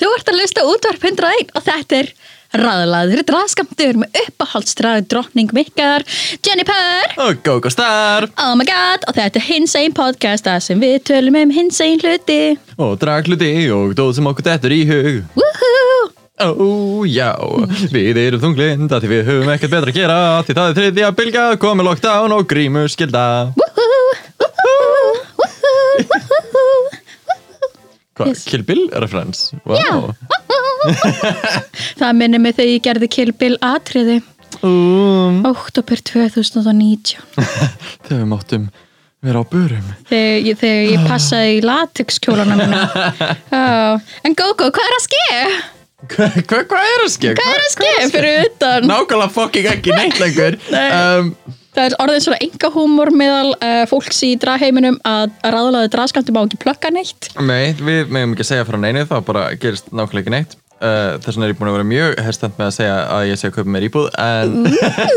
Þú ert að lusta útvarp 101 og þetta er ræðlaður draðskamtur með uppáhaldstræði drottning mikkar Jennifer Og GoGo Star! Oh my god og þetta er hins einn podcast þar sem við tölum um hins einn hluti Og dragluti og dóð sem okkur dettur í hug. Woohoo Ó, já, við erum þunglind að því við höfum ekkert betra að gera því það er þriðja bylga, komið lockdown og grímu skilda. Woohoo Woohoo Woohoo Woohoo Hvað, Yes. Kill Bill reference? Wow. Það minnir mig þegar ég gerði Kill Bill atriði Um, Oktober 2019 þegar við máttum vera á börum. þegar ég, þegar ég passaði í latexkjólana minna oh. En Gogo, hvað er að ske? Hvað hva, hva er að ske? Hvað er að ske fyrir utan? Nákvæmlega fucking ekki neitt lengur. Um, Það er orðin svona enga húmor meðal uh, fólks í dragheiminum að að ráðlaði draðskamti má ekki plugga neitt. nei, við meðum ekki að segja frá neinu, það bara gerist nákvæmlega ekki neitt. Uh, þess vegna er ég búin að vera mjög herstand með að segja að ég sé að kaupa mér íbúð, en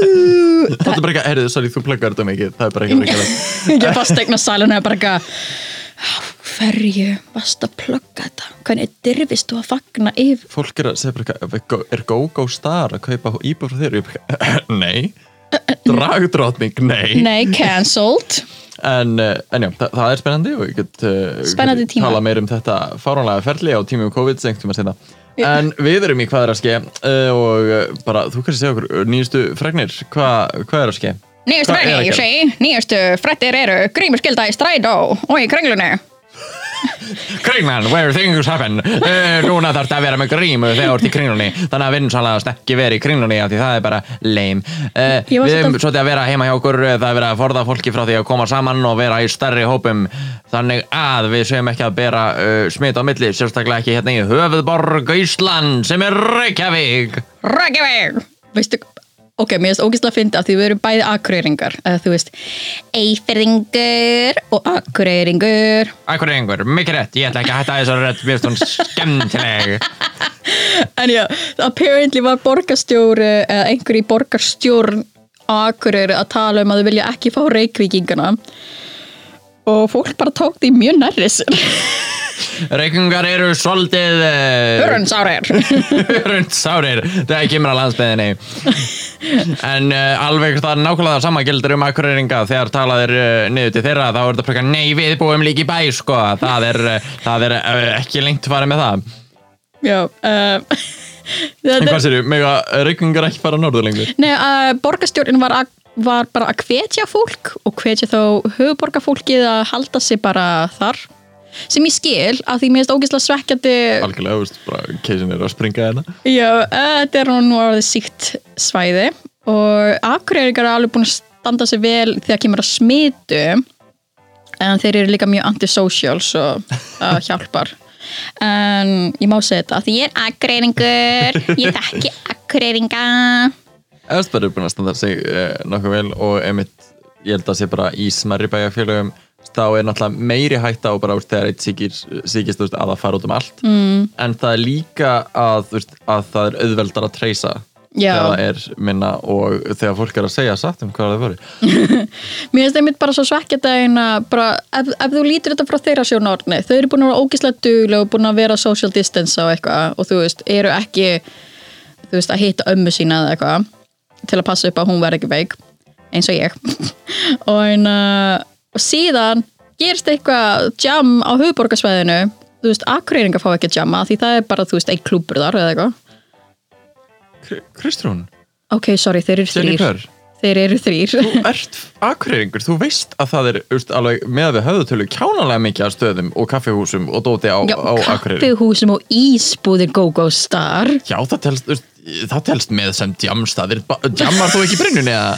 það er bara ekki, heyrðu, sorry, þú pluggar þetta mikið, það er bara ekki verið Ég fastegna salinu er bara eitthvað hverju varst að plugga þetta? Hvernig dirfist þú að fagna yfir? fólk er að segja bara eitthvað, er GoGo Star að kaupa íbúð frá þér? Og nei, dragdrottning, nei. Nei, cancelled. En, uh, en já, það, það er spennandi og ég get uh, tíma. tala meir um þetta fáránlega ferli á COVID sem tíma sinna. En við erum í hvað er að ske uh, og uh, bara, þú kannski segja okkur nýjustu fregnir, Hva, hvað er að ske? Nýjastu fræði, ég segi, nýjastu frættir eru grímur skilda í strætó og í krenglunni. Kringman, where things happen. Uh, Núna þarf þetta að vera með grímu þegar þú ert í kringlunni. Þannig að vinsanlega ekki verið í kringlunni af Því það er bara lame. Uh, Ég var Við erum svolítið- að vera heima hjá okkur uh, Það er verið að forða fólki frá því að koma saman Og vera í stærri hópum. Þannig að við séum ekki að bera uh, smit á milli Sérstaklega ekki hérna í höfuðborg Ísland Sem er Reykjavík. Reykjavík! Veistu, ok, mér finnst ógæslega að fyndi að því við erum bæði akureyringar. Eða þú veist, eifirðingur og akureyringur. Akkur einhver, mikið rétt. Ég ætla ekki að hætta þessar rétt Mér finnst hún skemmtileg. En já, apparently var borgarstjóri eða einhver í borgarstjórn akureyri að tala um að þau vilja ekki fá reykvíkingana. Og fólk bara tók því mjög nærri sér Reykingar eru svolítið uh, Hörunsárir Hörundsárir, það kemur að landsbyðinni En uh, alveg það er nákvæmlega það sama gildur um akkurýringa þegar talað er uh, niður til þeirra þá er þetta frekar nei við búum líka í bæ sko. Það er, það er uh, ekki lengt farið með það. Já En hvað sér, mega reykingar ekki fara norður lengur? Nei, borgarstjórnin var, að, var bara að hvetja fólk og hvetja þá höfuborgarfólkið að halda sig bara þar sem ég skil að því mér finnst ógeðslega svekkjandi Algjörlega, þú veist, bara keisin er að springa hérna. Já, uh, þetta er nú orðið síkt svæði og akureyringar er alveg búin að standa sig vel þegar kemur að smitu? En þeir eru líka mjög antisocial svo það hjálpar. En ég má segja þetta af því ég er akureyringur ég þekki akureyringa Östberg er búin að standa sig uh, nokkuð vel og einmitt, ég held að sé bara í smerri bæjarfélögum þá er náttúrulega meiri hætta á bara úst, þegar eitt síkist að það fara út um allt mm. en það er líka að, veist, að það er auðveldar að treysa Já. þegar það er minna og þegar fólk er að segja satt um hvað það voru Mér finnst einmitt bara svo svekkjandi að eina bara, ef, ef þú lítur þetta frá þeirra sjónarni þau eru búin að vera ógislega duglega og búin að vera social distance á eitthvað og þú veist, eru ekki þú veist, að hitta ömmu sína eða eitthvað til að passa upp að hún verði ekki veik eins og ég og, eina, og síðan gerist eitthvað jam á höfuborgarsvæðinu þú veist, akureyringar fá ekki að jamma því það er bara, þú veist, einn klúbur þar eða eitthvað. Kr- Kristrún, ok, sorry, þeir eru þrýr Jennifer? Þeir eru þrýr þú ert akureyringur, þú veist að það er veist, alveg, með við höfðutölu kjánalega mikið af stöðum og kaffihúsum og dóti á, Já, á akureyri. kaffihúsum og ísbúðir Go-Go Star. Já, það telst, veist, það telst með sem djamstaðir Djammar þú ekki í brennunni eða?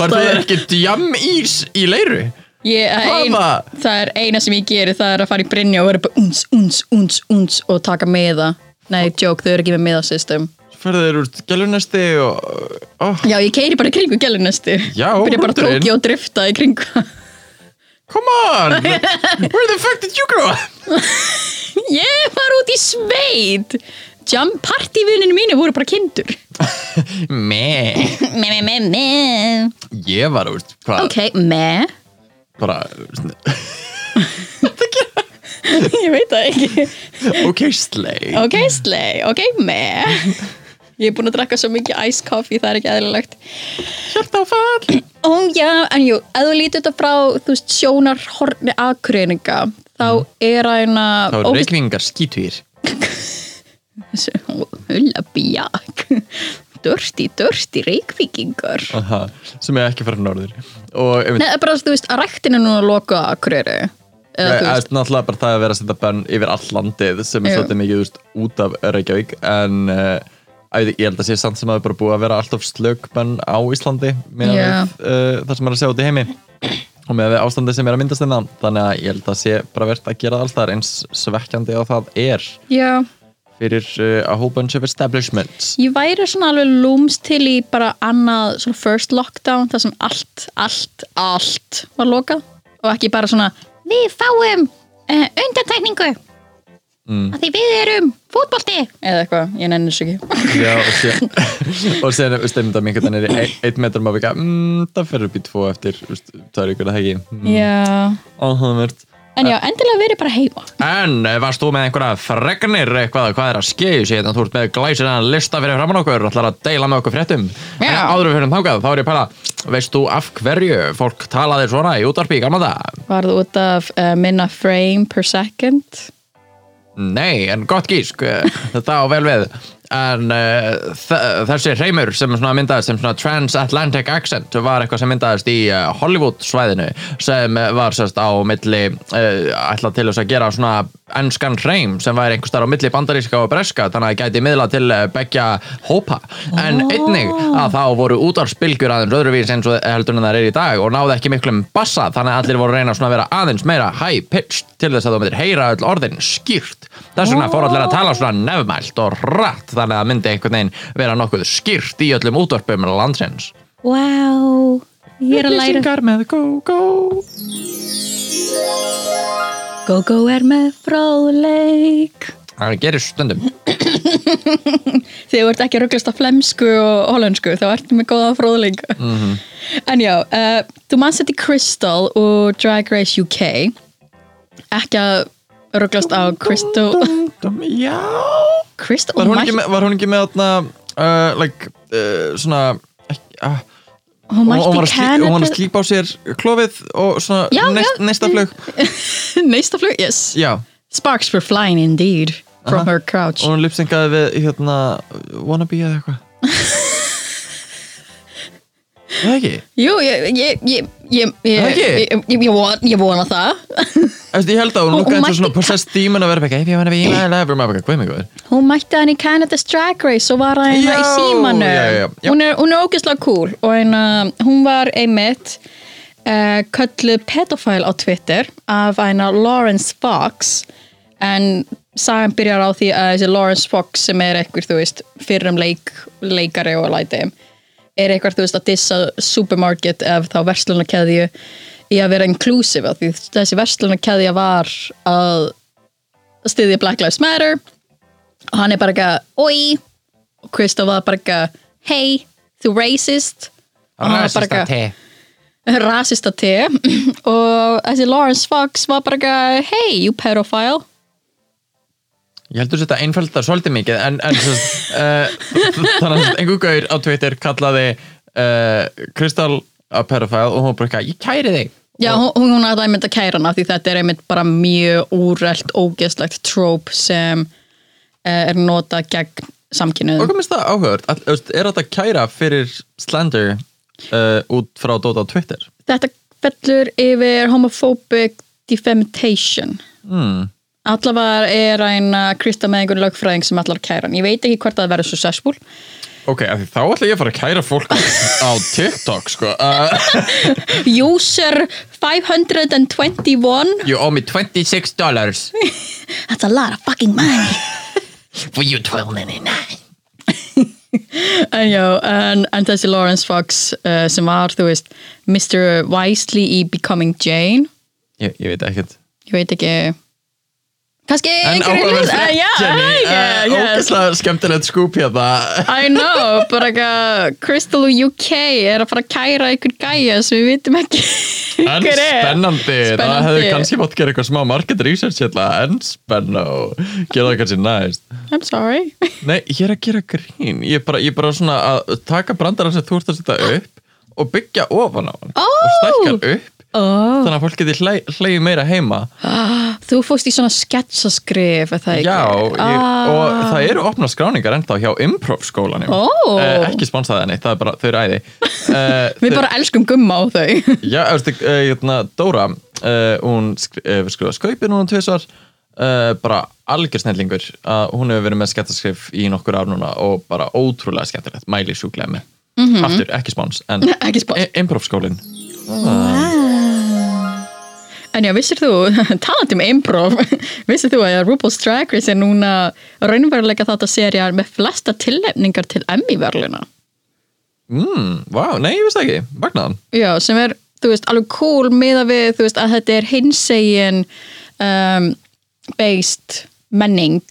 Var þú ekki djamís í leiru? Ég, ein, það er eina sem ég geri það er að fara í Brynja og vera bara uns, uns, uns, uns og taka meða nei, joke, þau eru ekki með meðasystem Ferðu þeir úr gælunesti og oh, já, ég keiri bara í kringu gælunesti Já, byrja bara hundurinn. tóki og drifta í kringu Come on, where the fuck did you grow up? Ég var út í sveit Jam partyvininu mínu voru bara kindur. Meh. Me, me, me, me Ég var úr, bara, Ok, me bara Ég veit það ekki. Ok, slay. Ok, slay, ok, me Ég er búin að drakka svo mikið ice coffee, það er ekki eðlilegt. Hjartáfall Ó já, en jú, ef þú lítur þetta frá þú veist, sjónarhorni aðkryninga þá er aðeina Það voru reikvingar skítvír Hulla bjak Dörsti, dörsti reykvíkingar Aha, sem er ekki fara norður. Og Nei, það er bara, þú veist, að ræktin er núna að loka eða þú Það er náttúrulega bara það að vera að setja bönn yfir all landið sem er svolítið mikið veist, út af Reykjavík. En uh, ég held að sé samt sem að það er bara búið að vera alltaf slög bönn á Íslandi með Já. uh, það sem er að segja út í heimi. Og með ástandið sem er að myndast innan þannig að ég held að sé bara verðt að gera er eins svekkjandi og það er. Já fyrir uh, a whole bunch of establishments. Ég væri svona alveg lúms til í bara annað svona first lockdown þar sem allt, allt, allt var lokað. Og ekki bara svona við fáum uh, undantekningu mm. að því við erum fótbolti. Eða eitthvað, ég nenni þessu ekki. Já, og síðan og síðan stefnum það mingur þannig er einn metr má vika mm, það fer upp í tvo eftir það er ykkur að hegi mm, Já, áhugavert en já, endilega verið bara heima. En eh, varst þú með einhverja fregnir eitthvað, hvað er að skeiðu sér þú ert með glæsina lista fyrir framann okkur og ætlar að deila með okkur fréttum. Já. En áður við fyrir þangað, þá er ég að pæla veist þú af hverju fólk talaði svona í útvarpi í gamla það? Var það út af uh, minna frame per second. Nei, en gott gísk eh, þetta á vel við en uh, þessi hreimur sem myndaðist sem transatlantic accent var eitthvað sem myndaðist í uh, Hollywood svæðinu sem eh, var sérst á milli uh, ætlað til þess að gera svona ennskan hreim sem væri einhver starf á milli bandaríska og breska þannig að það gæti miðla til uh, begja hópa. En einnig að þá voru útvarspilgjur aðeins öðruvís eins og heldur en það er í dag og náði ekki miklum bassa þannig að allir voru reyna að vera aðeins meira high pitched til þess að þú myndir heyra öll orðin skýrt þess vegna fór allir að tala svona nefmælt og rætt þannig að myndi einhvern veginn vera nokkuð skýrt í öllum útvarpum landsins. Wow, ég er að læra. Upplýsingar með GóGó Go-go er með fróðleik. Það gerir stundum. Þegar þú ert ekki að rugglast á flemsku og hollensku þá ertu með góða fróðleik. En já, uh, þú mann setti Crystal og Drag Race UK ekki að rugglast á dum, Já. Crystal Var hún ekki með, var hún ekki með þarna uh, like, uh, svona ekki, uh, hún var að slí, hún var að Canada slípa á sér klófið og svona Já, neist, já. neistaflug. Neista flug, yes. Já, Sparks were flying indeed from Aha. her crouch. Og hún lipsyngaði við hérna, wannabe eða eitthvað. Það ekki? Jú, ég ég, ég, ég, ég, Það ekki? ég, ég, ég, von, ég vona það ég held að hún lukkaði eins og svona possessed demon að vera eitthvað If you wanna be my lover, maður eitthvað, hvað mig góður Hún mætti hann í Canada's Drag Race og var hann í símanu já, já, já. Hún er, er ógeðslega cool og ein, hún var einmitt uh, kölluð pedophile á Twitter af eina Lawrence Fox. En sagan byrjar á því að þessi Lawrence Fox sem er eitthvað, þú veist, fyrrum leik, leikari og læti er eitthvað, þú veist, að dissa supermarket ef þá verslunarkeðju í að vera inclusive af því þessi verslunarkeðja var að styðja Black Lives Matter og hann er bara eitthvað oi. Og Krista var bara eitthvað hey, þú racist. Og hann var bara eitthvað rasista te. Og þessi Lawrence Fox var bara eitthvað hey, you pedophile. Ég heldur þetta einfaldar svolítið mikið en, en svo, uh, þannig að einhver gaur á Twitter kallaði uh, Kristall að pedophile og hún bara eitthvað, ég kæri þig Já, hún, hún er einmitt að kæra hana því þetta er einmitt bara mjög úrelt ógeðslegt trope sem uh, er notað gegn og samkynniðum. hvað minnst það veist, er þetta kæra fyrir slander uh, út frá Dota á Twitter Þetta fellur yfir homophobic defamation. hmm. Allavega er einn Krista með einhvern lögfræðing sem allar kæra hann. Ég veit ekki hvort það verður successful. Ok, þá ætla ég að fara að kæra fólk á TikTok sko. Uh, User 521 you owe me 26 dollars. That's a lot of fucking money. For you 12.99 En já, en, en þessi Lawrence Fox uh, sem var, þú veist Mr. Wisely í Becoming Jane. Ég, ég veit ekkert. Ég veit ekki kannski einhverju yeah, uh, yes. ógeðslega skemmtilegt skúp hérna. I know, bara eitthvað Crystal UK er að fara að kæra einhvern gæja sem við vitum ekki En spennandi, það hefði kannski mátt gera eitthvað smá market research hérna, en spennó gera það kannski næst. I'm sorry. Nei, ég er að gera grín. Ég er bara, ég er bara svona að taka brandara sem þú ert að setja upp og byggja ofan á hann Ó. og stækkar upp oh. þannig að fólk geti hleyið meira heima Þú fórst í svona sketsaskrif er það ekki? Já, ég, Ah. og það eru opna skráningar ennþá hjá improv skólanum Ó. Eh, ekki sponsaði henni, það er bara, þau eru æði uh, Við bara elskum gumma á þau Já, eftir, uh, hérna, Dóra uh, hún skri, uh, skrifa skaupið núna tvisvar uh, bara algjör snellingur uh, hún hefur verið með skettaskrif í nokkur ár núna og bara ótrúlega skemmtilegt mæli sjúklega með aftur, ekki spons, en Ekki spons. I- improv skólin En já, vissir þú, talandi um improv Vissir þú að RuPaul's Drag Race er núna raunveruleika þátt að serjar með flesta tilnefningar til Emmy-verluna mm, Vá, nei, ég veist ekki, magnaðan. Já, sem er, þú veist, alveg cool miða við, þú veist, að þetta er hinsegin um, based menning,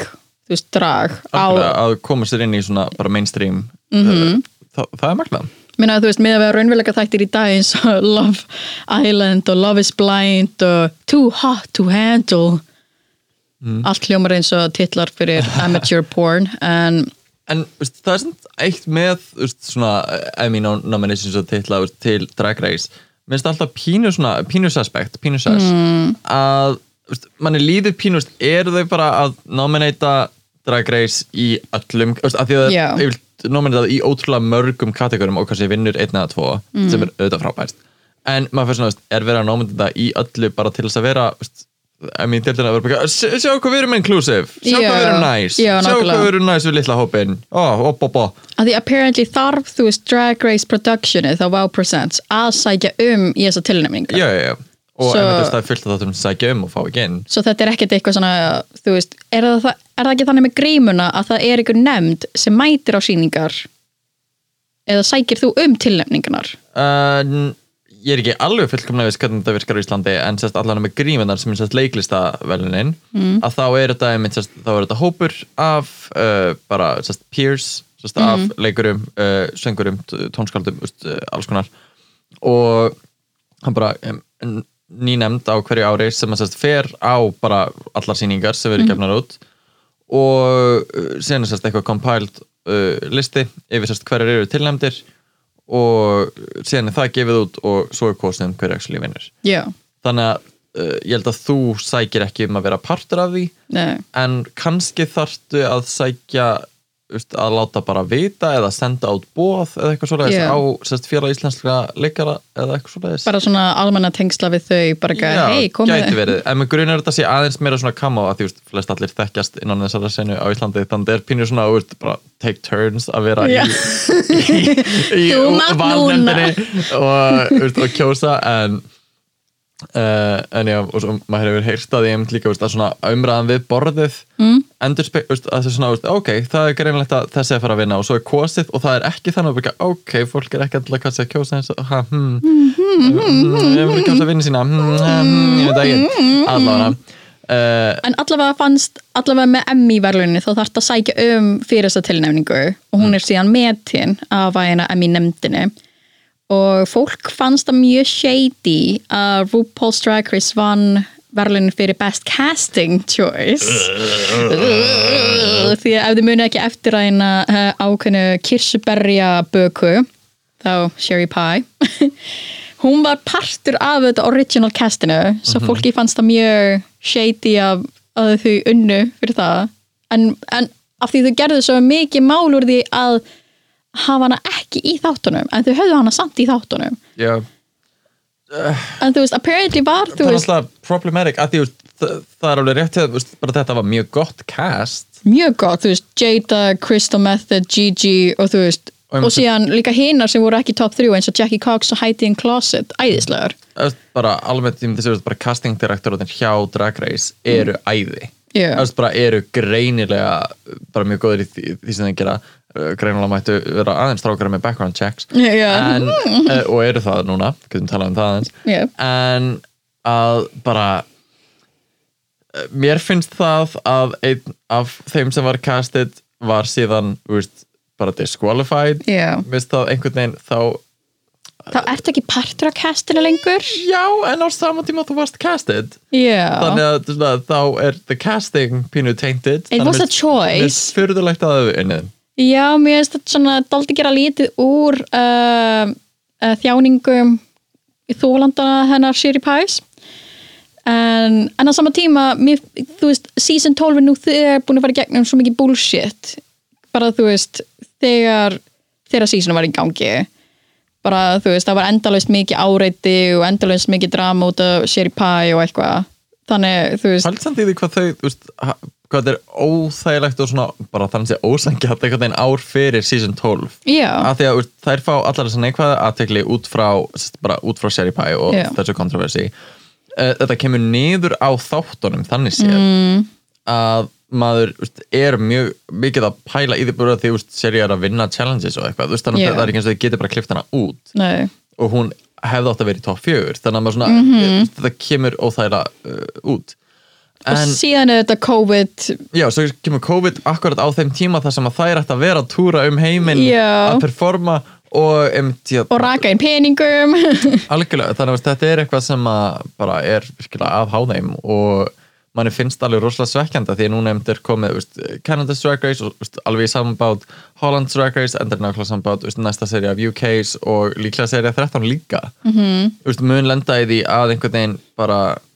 þú veist, drag á, að koma sér inn í svona bara mainstream Mhm. uh, það, það er magnaðan minna, þú veist, miða við raunveruleika þættir í dag eins og Love Island og Love is Blind og Too Hot to Handle allt hljómar eins og titlar fyrir amateur porn en En veist, það er svona eitt með veist, svona Emmy nom- nominations og titla veist, til Drag Race minnst alltaf pínu svona, pínu suspect pínu sus Mm. að veist, manni líður pínu, veist, eru þau bara að nominata Drag Race í öllum, veist, að því að Já. ég vil nominata það í ótrúlega mörgum kategorum og kannski vinnur einn eða tvo Mm. sem er auðvitað frábært en maður fyrir svona, veist, er verið að nominata í öllu bara til þess að vera veist, Emmy deildina að vera bara, "Sjá- hvað við erum inclusive sjá Já. hvað við erum nice Já, sjá hvað við erum nice við litla hópin ó, ó, ó, ó að því apparently þarf þú veist Drag Race Productionið þá Wow Presents að sækja um í þessa tilnefningar já, já, já. og so, það er fullt af þáttum sem sækja um og fá ekki inn svo þetta er ekkert eitthvað svona þú veist, er það, er það ekki þannig með grímuna að það er einhver nefnd sem mætir á sýningar? Eða sækir þú um tilnefningarnar? Uh, ég er ekki alveg fullkomlega viss hvernig þetta virkar á Íslandi en sérst allan með grímundar sem er sérst leiklista velunin mm. að þá er þetta einmitt, sérst, þá er þetta hópur af uh, bara sérst peers sérst, af leikurum, uh, söngurum tónskaldum, uh, alls konar. Og hann bara um, nýnemnd á hverju ári sem að sérst fer á bara allar sýningar sem verður gefnar út og uh, síðan er eitthvað compiled uh, listi yfir hverjar eru tilnæmdir og síðan er það gefið út og svo er kosið um hverju actually vinnur. Já, þannig að uh, ég held að þú sækir ekki um að vera partur af því nei, en kannski þarftu að sækja að láta bara vita eða senda át bóð eða eitthvað svoleiðis Já. á sérst, félag íslenskra leikara eða eitthvað svoleiðis bara svona almenna tengsla við þau bara gæti verið, en með grunn er þetta sé aðeins meira svona kamo að því veist, flest allir þekkjast innan þessara senu á Íslandi þannig er pínur svona veist, bara take turns að vera Já. í, í, í valnefndinni og, og kjósa en Uh, en já, og svo maður hefur heyrt að ég hef líka veist, að svona umræðan við borðið mm. endur veist, að það er svona veist, ok, það er greinlegt að þessi er að fara að vinna og svo er kosið og það er ekki þannig að byggja ok, fólk er ekki alltaf að kjósa eins og ha, hmm, hmm, ég vil kjósa vinni sína hmm, ég veit ekki. Allavega. Uh, En allavega fannst, allavega með Emmy verðlunni þá þarf það að sækja um fyrir þessa tilnefningu og hún er síðan metin af að Emmy nefndinni og fólk fannst það mjög shady að RuPaul's Drag Race vann verðlunni fyrir Best Casting Choice. Því að ef þið muni ekki eftir að eina uh, ákveðnu kirsuberja böku þá Sherry Pie. Hún var partur af þetta original castinu svo fólki fannst það mjög shady af að þau unnu fyrir það. En, en af því þau gerðu svo mikið mál úr því að hafa hana ekki í þáttunum en þau höfðu hana samt í þáttunum. Já, en þú veist, apparently var þú það er alltaf problematic að því það, það er alveg rétt að veist, bara þetta var mjög gott cast. Mjög gott, þú veist, Jada, Crystal Method, Gigi og þú veist Og og, síðan líka hinar sem voru ekki top 3 eins og Jackie Cox og Heidi in Closet æðislegar. Það bara almennt segja bara casting direktorin hjá Drag Race eru æði. Já. Það bara eru greinilega bara mjög góður í því, því sem þeir gera. Uh, greinilega mættu vera aðeins strákara með background checks. Já. en, uh, og eru það núna, getum talað um það aðeins. Já. en að bara eh, mér finnst það að einn af þeim sem var casted var síðan, veist, bara disqualified. Mér finnst það einhvern veginn þá þá ertu ekki partur af castinu lengur? Já, en á sama tíma þú varst casted. Já, þannig að svona, þá er the casting pínu tainted. It was a choice. mér fyrðulegt að þau unnið já, mér finnst þetta svona daldi gera lítið úr uh, uh, þjáningum í þólandana hennar Sherry Pies en, en á sama tíma mér, þú veist, season 12 er nú þegar búin að fara í gegnum svo mikið bullshit. Bara þú veist þegar þegar season var í gangi. Bara þú veist, það var endalaust mikið áreiti og endalaust mikið drama út af Sherry Pie og eitthvað. Þannig, þú veist, í því hvað þau, þú veist, hvað þetta er óþægilegt og svona, bara þannig að ósangjart einhvern veginn ár fyrir season 12 já af því að þær fá allar þess að neikvæða aðtekli út frá, bara út frá Sherry Pie og Já. þessu kontroversi uh, þetta kemur niður á þáttunum þannig séð mm. að maður er mjög mikið að pæla í því bara því Sherry er að vinna challenges og eitthvað, þannig að það er ekki eins og þau getur bara klift hana út Nei. og hún hefði átt að vera í topp fjögur þannig að maður svona, Mhm. þetta kemur óþægilega uh, út og en síðan er þetta COVID. Já, svo kemur COVID akkurat á þeim tíma þar sem að þær ætti að vera að túra um heiminn að performa og, um, tjá, og raka inn peningum. Algjörlega, þannig að þetta er eitthvað sem bara er virkilega að há þeim og manni finnst alveg rosalega svekkjanda því að núna er komið veist, Canada's Drag Race og veist, alveg í samanbát Holland's Drag Race, endur nákvæmlega samanbát veist, næsta seri af UK's og líklega seri af 13 líka mm -hmm. mun lenda í því að einhvern veginn bara veist,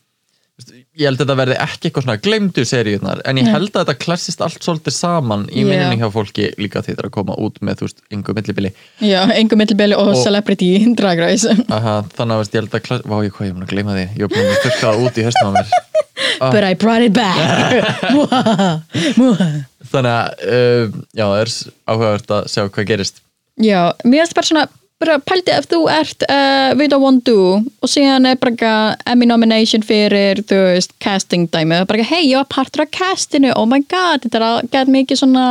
ég held að þetta verði ekki eitthvað svona glemdu seríunar en ég held að þetta klassist allt svolítið saman í Já. minninni hjá fólki líka því þetta er að koma út með þú veist, yngu millibili. Já, engum millibili og, Og- celebrity drag race. Aha, þannig að ég held að klass... Vá, ég hvað, ég búin að gleyma því. Ég er búin að þurrka það út í höstum á mér. But I brought it back. Þannig að, uh, já, það er áhugavert að sjá hvað gerist. Já, mér finnst bara svona bara pældi ef þú ert uh, við á One Do og síðan er bara Emmy nomination fyrir þú veist casting dæmi, bara hei ég var partur af castinu, oh my god þetta er að geta mikið svona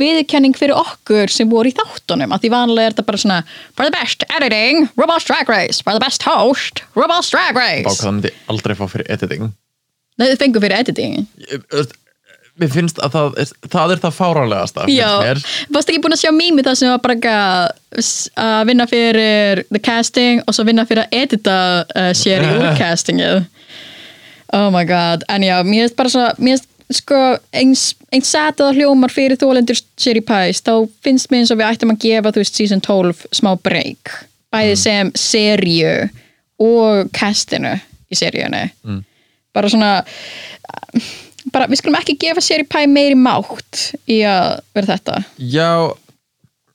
viðurkenning fyrir okkur sem voru í þáttunum. Að því vanlega er þetta bara svona for the best editing, RuPaul's Drag Race for the best host, RuPaul's Drag Race. Hvað það myndi aldrei fá fyrir editing. Nei, þið fengur fyrir editing Mér finnst að það er það, er það fáránlegasta Já, varst ekki búin að sjá mými það sem var bara að vinna fyrir the casting og svo vinna fyrir að edita uh, sér í úr castingið oh my god, en já, mér finnst bara svo mér finnst sko eins, eins setað hljómar fyrir þólendur sér í pæs þá finnst mér eins og við ættum að gefa þú veist season 12 smá break. Bæði sem serju og castinu í seríunni. Bara svona bara við skulum ekki gefa sér í pæ meiri mátt í að vera þetta. Já,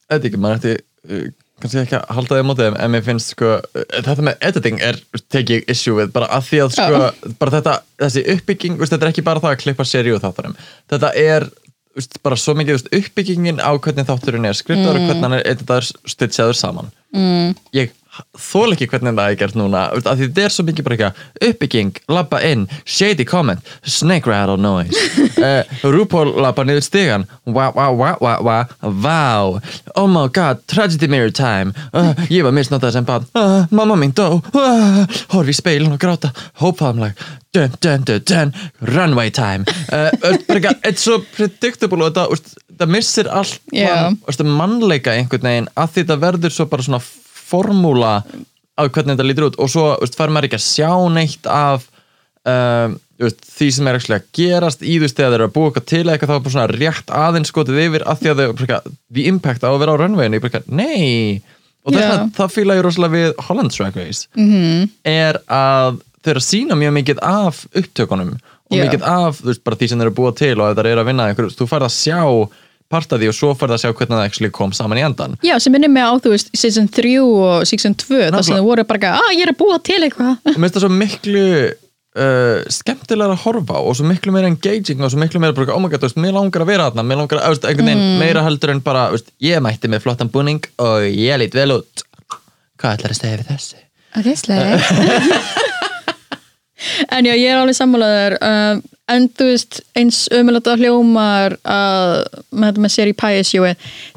þetta ekki, maður ætti uh, kannski ekki að halda því á móti þeim en mér finnst sko, uh, þetta með editing er tekið issue við, bara að því að sko, bara þetta, þessi uppbygging veist, þetta er ekki bara það að klippa seríu þáttunum. Þetta er veist, bara svo mikið veist, uppbyggingin á hvernig þátturinn er skriftaður og hvernig hann er editaður stitchaður saman. Mm. ég þól ekki hvernig það er gert núna. Að því þetta er svo mikið bara ekki uppbygging, labba inn, shady comment snake rattle noise. Uh, RuPaul labba niður stigan wow, wow, wow, wow, wow, wow. Oh my god, tragedy mirror time. Uh, ég var misnotað sem bann uh, mamma mín dó. Horfi í speilin og gráta. Hópaðumlag dun, dun, dun, dun, runway time. It's so predictable og úst, það missir allt úst, mannleika einhvern veginn að því þetta verður svo bara svona formúla á hvernig þetta lítur út og svo úst, fær maður ekki að sjá neitt af um, úst, því sem er að gerast í veist þegar þeir eru að búa eitthvað til eitthvað þá er bara svona rétt aðeins skotið yfir að því að þau, bara eitthvað, the impact á að vera á runwayinu, ég bara eitthvað, nei og þess Já. að það fíla ég rosalega við Holland Drag Race -hmm. er að þau eru að sína mjög mikið af upptökunum og Já. mikið af veist, bara því sem þeir eru að búa til og ef það eru að vinna einhver, þú færð að sjá part af því og svo færð að sjá hvernig það actually kom saman í endan Já, sem minnir mig á, þú veist, season 3 og season 2, þar sem þau voru bara að ég er að búa til eitthvað. Mér finnst það svo miklu uh, skemmtilega að horfa og svo miklu meira engaging og svo miklu meira bara, oh my god, þú veist, mér langar að vera þarna mér langar að, veist, einhvern veginn meira heldur en bara, veist, ég mætti með flottan búning og ég lít vel út. Hvað ætlar að segja við þessi? Ok, sleik En já, ég er alveg sammálaður um, en þú veist, eins umjöldlega hljómar að með með sér í pæisjói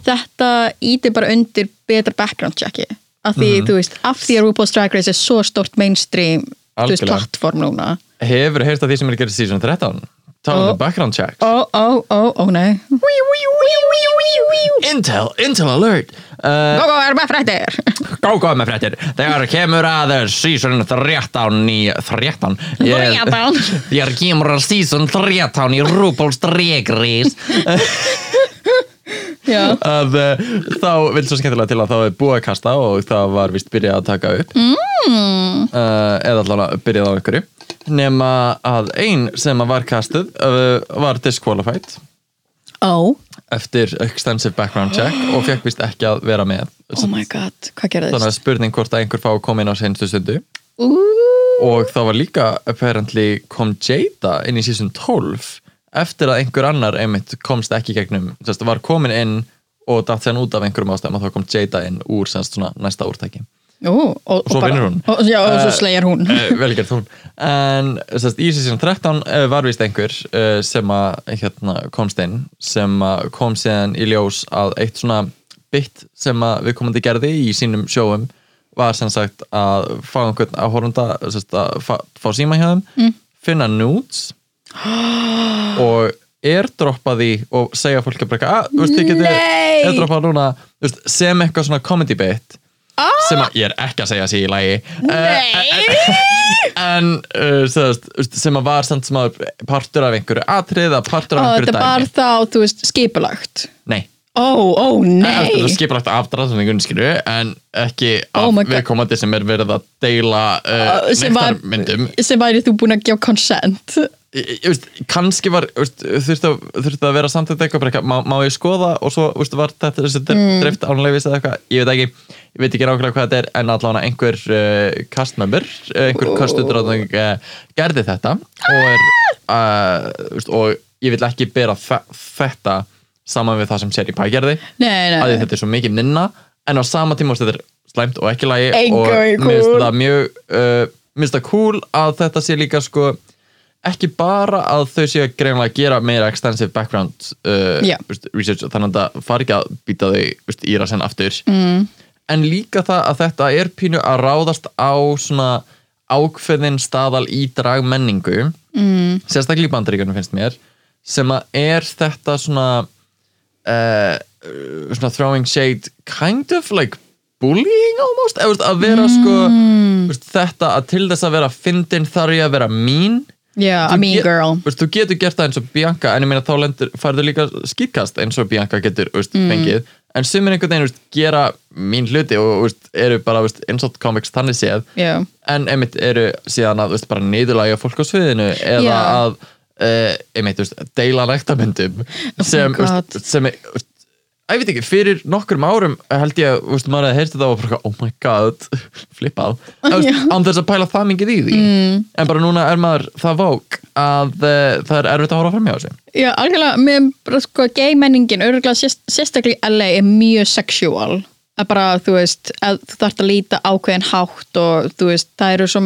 þetta ítir bara undir betra background checki af því, þú veist, af því að RuPaul's Drag Race er svo stort mainstream þú veist, Algjörlega. plattform núna Hefur heyrst af því sem er gera season 13? Talandi Ó. um background checks. Ó, ó, ó, ó, nei. Intel, Intel alert. Uh, Gógó er með frættir Gógó með fréttir. Þegar kemur að season 13 í 13 Ég- 13. Þegar kemur að season 13 í RuPaul's Drag Race. Já, að uh, þá vil svo skemmtilega til að þá er búið að kasta og það var vist byrjað að taka upp. Mm. uh, eða allavega byrjað á einhverju nema að ein sem að var kastuð uh, var disqualified. Ó, eftir extensive background check og fekk vist ekki að vera með. Oh my god, hvað þannig gerðist? að spurning hvort að einhver fá að koma inn á senstu stundu. Ú, og það var líka apparently kom Jada inn í season 12 eftir að einhver annar einmitt komst ekki gegnum, þess, var komin inn og datt sér út af einhverjum ástæðum og þá kom Jada inn úr semst svona næsta úrtæki ú, og, og svo bara- vinnur hún. og, Já, og svo Eh, slegjar hún uh, velgert hún en semst, í season 13 uh, var vist einhver uh, sem að hérna, komst inn sem að kom síðan í ljós að eitt svona bit sem að við komandi gerði í sínum sjóum var sem sagt að fá einhvern að horfunda að fá, fá síma hjá þeim mm. finna nudes og airdroppa því og segja fólki bara eitthvað, að, þú veist, þið getið Nei! airdroppa núna veist, sem eitthvað svona comedy bit sem að ég er ekki að segja sér í lagi. Nei! en uh, sem, sagt, sem að var samt sem að partur af einhverju atrið eða partur af einhverju þetta var dæmi. þá, þú veist, skipulagt. Nei, ó, ó, það er nei skipulagt afdræðsynningun skilju en ekki Oh af my God. viðkomandi sem er verið að deila uh, Uh, sem var- nektarmyndum sem væri þú búin að gefa consent ég, ég veist, kannski var ég veist, þurfti, að, þurfti að vera samtökt eitthvað bara eitthvað, má, má ég skoða og svo ég veist, var þetta þessi mm. drift ánleifis eða eitthvað, ég veit ekki ég veit ekki nákvæmlega hvað þetta er en allavega einhver uh, castmember, uh, einhver Oh. kastutur uh, gerði þetta og er uh, veist, og ég vil ekki bera þe- þetta saman við það sem Sherry Pie gerði. Nei, nei, að þetta er svo mikið minna. En á sama tíma þetta er slæmt og ekki lægi og mér finnst það mjög uh, mér finnst það cool að þetta sé líka sko ekki bara að þau séu að greinlega gera meira extensive background uh, veist, research þannig að það fari ekki að býta þau veist, í rasen aftur. Mm. en líka það að þetta er pínu að ráðast á svona ákveðin staðal í dragmenningu mm. sérstaklega í bandaríkjunum finnst mér sem að er þetta svona uh, svona throwing shade kind of like bullying almost? Eða, að vera sko veist, þetta að til þess að vera fyndin þarf ég að vera mín Þú a mean get- girl. veist, þú getur gert það eins og Bianca en ég meina þá færðu líka skýtkast eins og Bianca getur veist, Mm. fengið. En sumir einhvern veginn gera mín hluti og eru bara og comics þannig séð. Já, en einmitt eru síðan að bara neyðulæga fólk á sviðinu eða Já. að uh, einmitt veist, deila nektarmyndum sem, Oh veist, sem er, veist, ég veit ekki, fyrir nokkrum árum held ég að veist, maður hefði heyrst þetta og bara oh my god, flippað Þú án þess að pæla það mikið í því. Mm. en bara núna er maður það vók að uh, það er erfitt að horfa fram hjá þessu. Já, algjörlega með bara sko gay menningin, örgulega sérst, sérstaklega í LA er mjög sexual. Að bara, þú veist, þú þarft að líta ákveðin hátt og þú veist, það eru svo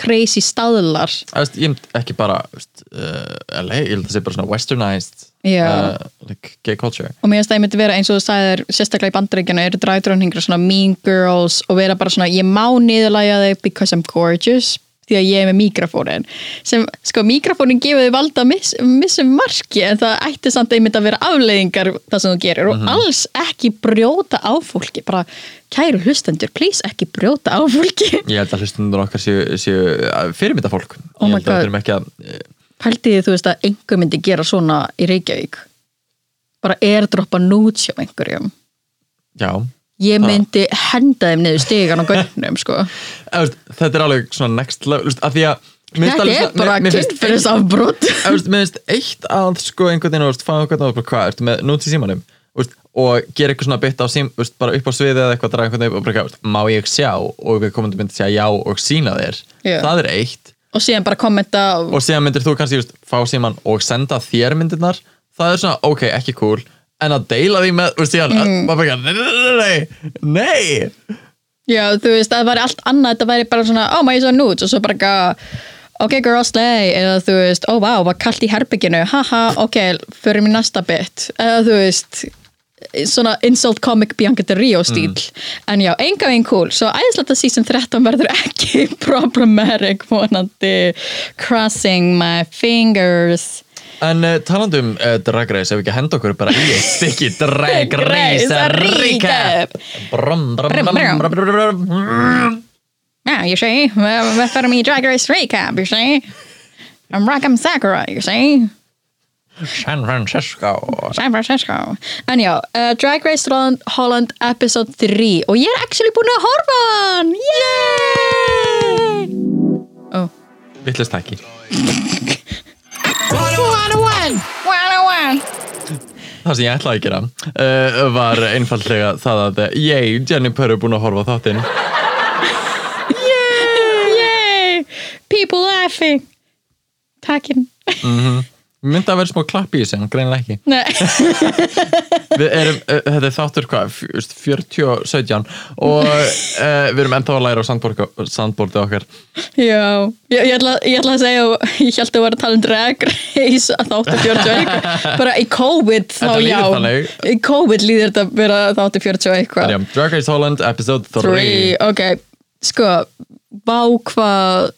crazy staðlar. Veist, ég mynd ekki bara veist, uh, LA, ég held að það sé bara svona westernized uh, like gay culture. Og mér finnst það einmitt vera eins og þú sagðir sérstaklega í bandaríkjana eru dræðdróningar svona mean girls og vera bara svona ég má niðurlæga þau because I'm gorgeous því að ég er með mikrofónin sem sko mikrofónin gefur þau valda miss, missum marki en það ætti samt einmitt að vera afleiðingar það sem þú gerir. Og alls ekki brjóta á fólki bara kæru hlustendur, please ekki brjóta á fólki. Ég held að hlustundur okkar séu, séu fyrirmynda fólk. Oh Ég held að við erum ekki að pælti því þú veist að einhver myndi gera svona í Reykjavík? Bara airdroppa nudes hjá einhverjum? Já ég myndi henda þeim niður stigan á gögnum sko. Þetta er alveg svona next level að þetta er bara eða, veist, Mér finnst eitt að sko einhvern veginn veist, fá einhvern veginn hvað, ertu með nút í símanum? Og gera eitthvað svona bytt á sím bara upp á sviðið eða eitthvað draga einhvern veginn og bara, má ég sjá og við komum til myndi segja já og sína þér? Já. það er eitt. Og síðan bara kommenta og síðan myndir þú kannski fá síman og senda þér myndirnar? Það er svona, ok, ekki cool en að deila því með, veist, síðan mm. bara, bara, nei, nei, nei, nei, nei. Já, þú veist, það væri allt annað þetta væri bara svona, ó, maður ég svo nudes og svo bara eitthvað, ok, girl, slay eða þú veist, ó, vá, var kallt í herbygginu haha, ok, förum í næsta bit eða þú veist svona insult comic Bianca Del Rio stíl. En já, enga veginn cool. Svo æðislegt að season 13 verður ekki problematic vonandi crossing my fingers En uh, talandi um uh, Drag Race, ef við ekki henda okkur bara í eitt stykki Drag Race Recap Brum, brum, Brum, brum, brum. brum, brum, brum. Yeah, you see, við förum í Drag Race recap, you see? I'm Rakam Sakura, you see? San Francisco. San Francisco. En já, uh, Drag Race Holland, episode 3 og ég er actually búin að horfa hann Yay! Oh. Vittlust ekki 101 101 Það sem ég ætlaði að gera uh, var einfallega það að ég, Jennifer, er búin að horfa á þáttinn. Yay! People laughing. Takkin Myndi að vera smá klapp í þessu, en greinilega ekki. Nei. Við erum, uh, þetta er þáttur hvað, fjö- veist, 40 og 17 og uh, við erum ennþá að læra á sandbordi okkar. Já, ég, ég, ætla, ég ætla að segja ég held að vera að tala um drag race að þáttu 41 bara í COVID þá já. í COVID líður þetta að vera þáttu 41 En já, Drag Race Holland, episode 3 Three, ok, sko vá hvað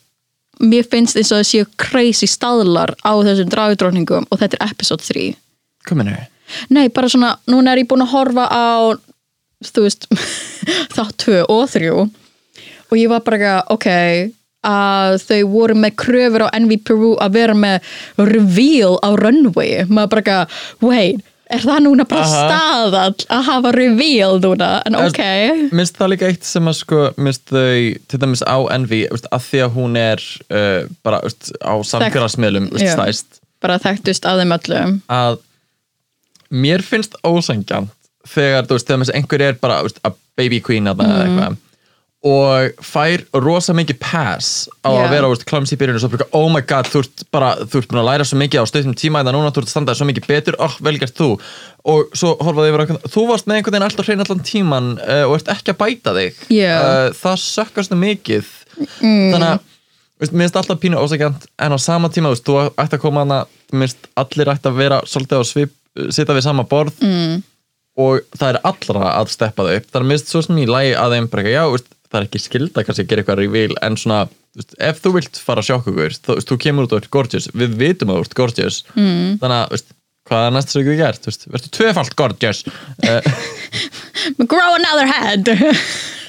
mér finnst eins og það séu crazy staðlar á þessum dragdrókningum og þetta er episode 3 Kominu Nei, bara svona, núna er ég búin að horfa á þú veist þátt 2 og 3 og ég var bara ekki, ok að þau voru með kröfur á NV Peru að vera með reveal á runway, maður bara ekki wait, er það núna bara Aha. staðall að hafa reveal núna, en ok. Minnst það líka eitt sem að sko minnst þau, til dæmis á Envy að því að hún er uh, bara veist, á samfélagsmiðlum stæst bara þekktust af þeim öllum. Að mér finnst ósangjant þegar, þú veist, þegar einhver er bara veist, að baby queen að það eða eitthvað og fær rosa mikið pass á Já. að vera veist, clumsy í byrjun og svo bara, oh my god, þú ert bara þú ert búin að læra svo mikið á stöðum tíma en núna þú ert að standa svo mikið betur, oh, velgert þú og svo horfaði yfir að þú varst með einhvern veginn alltaf hrein allan tíman uh, og ert ekki að bæta þig Já. uh, það sökkast það mikið mm. þannig að finnst alltaf pínu ósækjant en á sama tíma, veist, þú ætti að koma hana mér finnst allir ætti að vera svolítið á svip sita við sama borð mm. og það er allra að steppa þau upp það er mist svo sem í lagi að eitthvað, já, veist, það er ekki skilda kannski að gera eitthvað reveal en svona, ef þú vilt fara að sjokka okkur, þú, þú kemur út og ert gorgeous við vitum að þú ert gorgeous mm. þannig að, veist, hvað er næsta sem við gert veist, verður tvöfalt gorgeous? Uh, grow another head.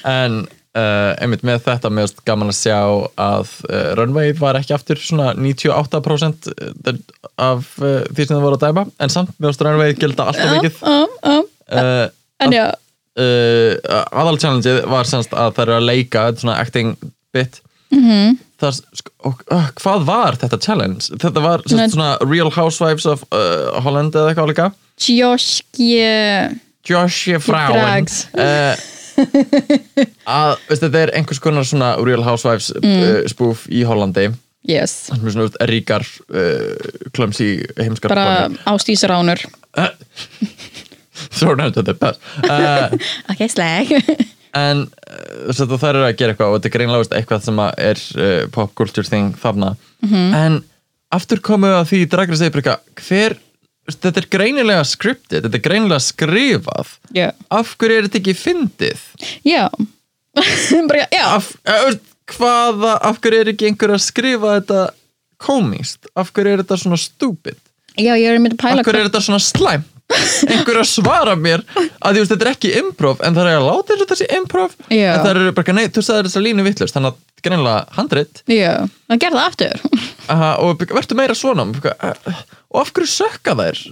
En uh, einmitt með þetta finnst gaman að sjá að uh, Runway var ekki aftur svona 98% af uh, því sem það voru að dæma en samt finnst Runway gilda alltaf mikið. en já, uh, aðal challengeið var semst að það eru að leika þetta svona acting bit Mhm. -hmm. það, sko, og, uh, hvað var þetta challenge? þetta var semst svona Real Housewives of uh, Holland eða eitthvað líka Joshki Josh Frauen Drags. uh, að veist, þetta er einhvers konar svona Real Housewives Mm. uh, spoof í Hollandi yes, sem er svona ríkar uh, klömsi heimskar bara konur. Thrown out of the bus uh, ok, slag. En uh, það eru að gera eitthvað og þetta er greinlega eitthvað sem er uh, pop culture thing þarna. Mhm. en aftur komu að því dragra segir hver þetta er greinilega scripted, þetta er greinilega skrifað. Já, af hverju er þetta ekki fyndið? Já. Já, af, veist, hvaða, af hverju er ekki einhver að skrifa þetta komist af hverju er þetta svona stúpid? Já, ég er myndið að pæla af hverju er þetta svona slæm einhver að svara mér að því veist, þetta er ekki improv en það er að láta eins og þessi improv Já. en það eru bara, nei, þú sagði þessa línu vittlust þannig að greinilega handrit já, það gerði það aftur aha, og verður meira svona uh, og af hverju sökka þær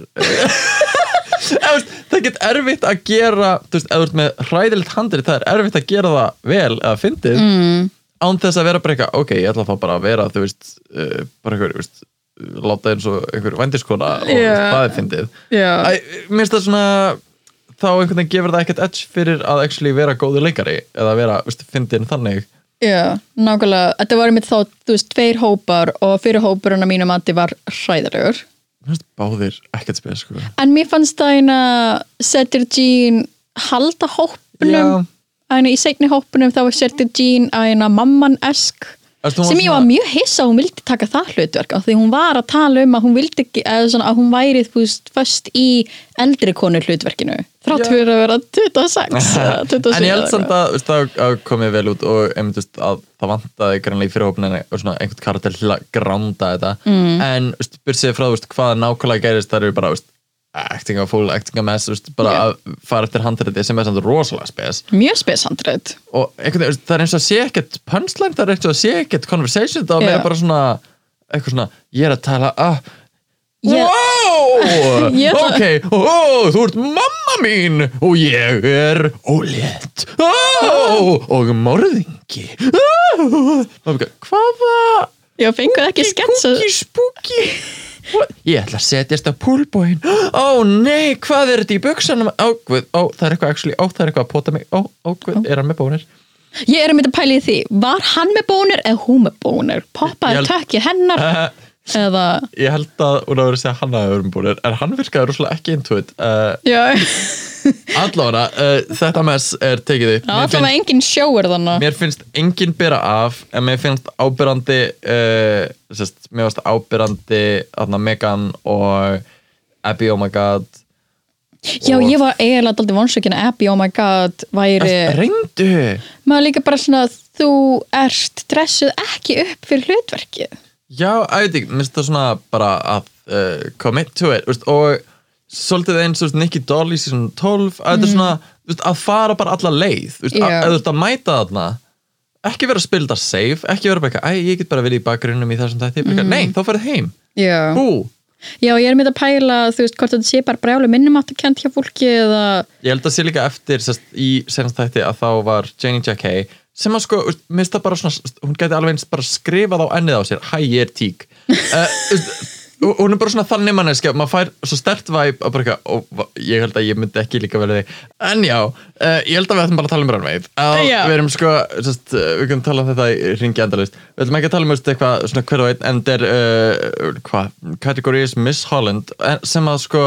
veist, það get erfitt að gera þú veist, ef þú ert með hræðilegt handrit það er erfitt að gera það vel eða fyndið mm. án þess að vera bara eitthvað ok, ég ætla þá bara að vera þú veist, uh, bara einhver, þú veist láta eins og einhver vændiskona og yeah. það er fyndið. Æ, Mér finnst það svona þá einhvern veginn gefur það ekkert edge fyrir að actually vera góður leikari eða vera, veist, fyndin þannig. Já, nákvæmlega. Þetta var einmitt þá, þú veist, tveir hópar og fyrir hópurinn að mínum að þið var hræðilegur. Mér finnst báðir ekkert spes sko. en mér fannst það eina setur Jean halda hópunum en í seinni hópunum þá setur Jean að eina mamman-esk sem ég var mjög hissa að hún vildi taka það hlutverk af því hún var að tala um að hún vildi svona að hún væri veist föst í eldri konu hlutverkinu. Þrátt fyrir að vera 26 eða 27 en ég held samt að, veist, að, að komið vel út og einmitt, veist, að það vantaði grannlega í svona einhvern karakter til að gránda þetta. Mm. en byrja frá veist, hvað nákvæmlega gerist það eru bara veist, acting a full, acting a mess veist, bara Já. að fara eftir handriti sem er samt rosalega spes mjög spesandrið og einhvern veginn, það er eins og að sé ekkert punchline, það er eins og að sé ekkert conversation það er meira bara svona svona, ég er að tala ah, Ég- Wow! Ok, oh, þú ert mamma mín og ég er ólétt oh, og morðingi oh. hvaða ég fenguð ekki sketsa kúki spúki ég ætla að setjast á púlbóin ó nei, hvað er þetta í buksanum? Ó, guð, ó, það er eitthvað actually, ó, það er eitthvað að pota mig. Ó, ó, guð, er hann með bónir? Ég er að mynda að pæla í því, var hann með bónir eða hún með bónir, Ég poppaði held- tökki hennar eða ég held að hún hafa verið að segja að hann verið með bónir en hann virkaði rosalega ekki into it? Uh, já, allavega, uh, þetta mess er tekið upp mér, alltaf finnst, engin sjóur þannig mér finnst enginn byrja af en mér finnst ábyrrandi uh, sest, mér finnst ábyrrandi aðna Megan og Abby oh my god. Já, ég var eiginlega daldið vonsökin að Abby, oh my god, væri reyndu? Maður líka bara svona þú ert stressuð ekki upp fyrir hlutverkið Já, ætti, mér finnst það svona bara að uh, commit to it veist, og svolítið eins og Nicky Doll í season 12 að þetta er svona veist, að fara bara alla leið veist, Já. að, að þú ert að mæta þarna ekki vera að spila þetta safe ekki vera bara eitthvað, ég get bara verið í bakgrunnum í þessum þætti, mm. nei, þá ferð heim. Hú, já, ég er með að pæla þú veist, hvort þetta sé bara brjálu minnum átt að kent hjá fólki eða ég held að sé líka eftir sest, í senast þætti að þá var Janie Jack Hay sem að sko, mér það bara svona hún gæti alveg eins bara skrifað á ennið á sér hæ, ég er tík. Uh, og hún er bara svona þannig manneskja maður fær svo stert væp að bara eitthvað og ég held að ég myndi ekki líka verið þig. En já, uh, ég held að við ætlum bara að tala um Runway. Að Já. við erum sko sest, uh, við kunum tala um þetta í ringi endalist við ætlum ekki að tala um eitthvað svona hver og einn en þetta er hvað, kategóriðis Miss Holland sem að sko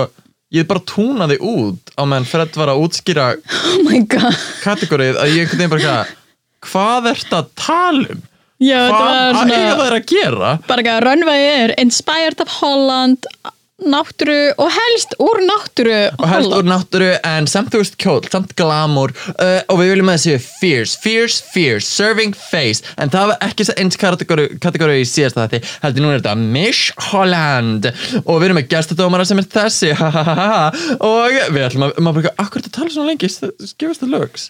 ég bara túnaði út á meðan Fred var að útskýra oh my god. kategórið að ég einhvern veginn bara hvað ert að tala um? já, þetta Hvað var að eiga svona það að gera? bara ekki að Runway er inspired of Holland náttúru og helst úr náttúru og helst úr náttúru en samt þú veist kjól, samt glamour. Uh, og við viljum að það séu fierce, fierce, fierce serving face, en það var ekki eins kategóri, í síðasta þetta heldur núna er þetta Miss Holland. Og við erum með gestadómara sem er þessi ha, ha, ha, ha. og við ætlum að maður bara, akkur þetta tala svona lengi? Give us the looks.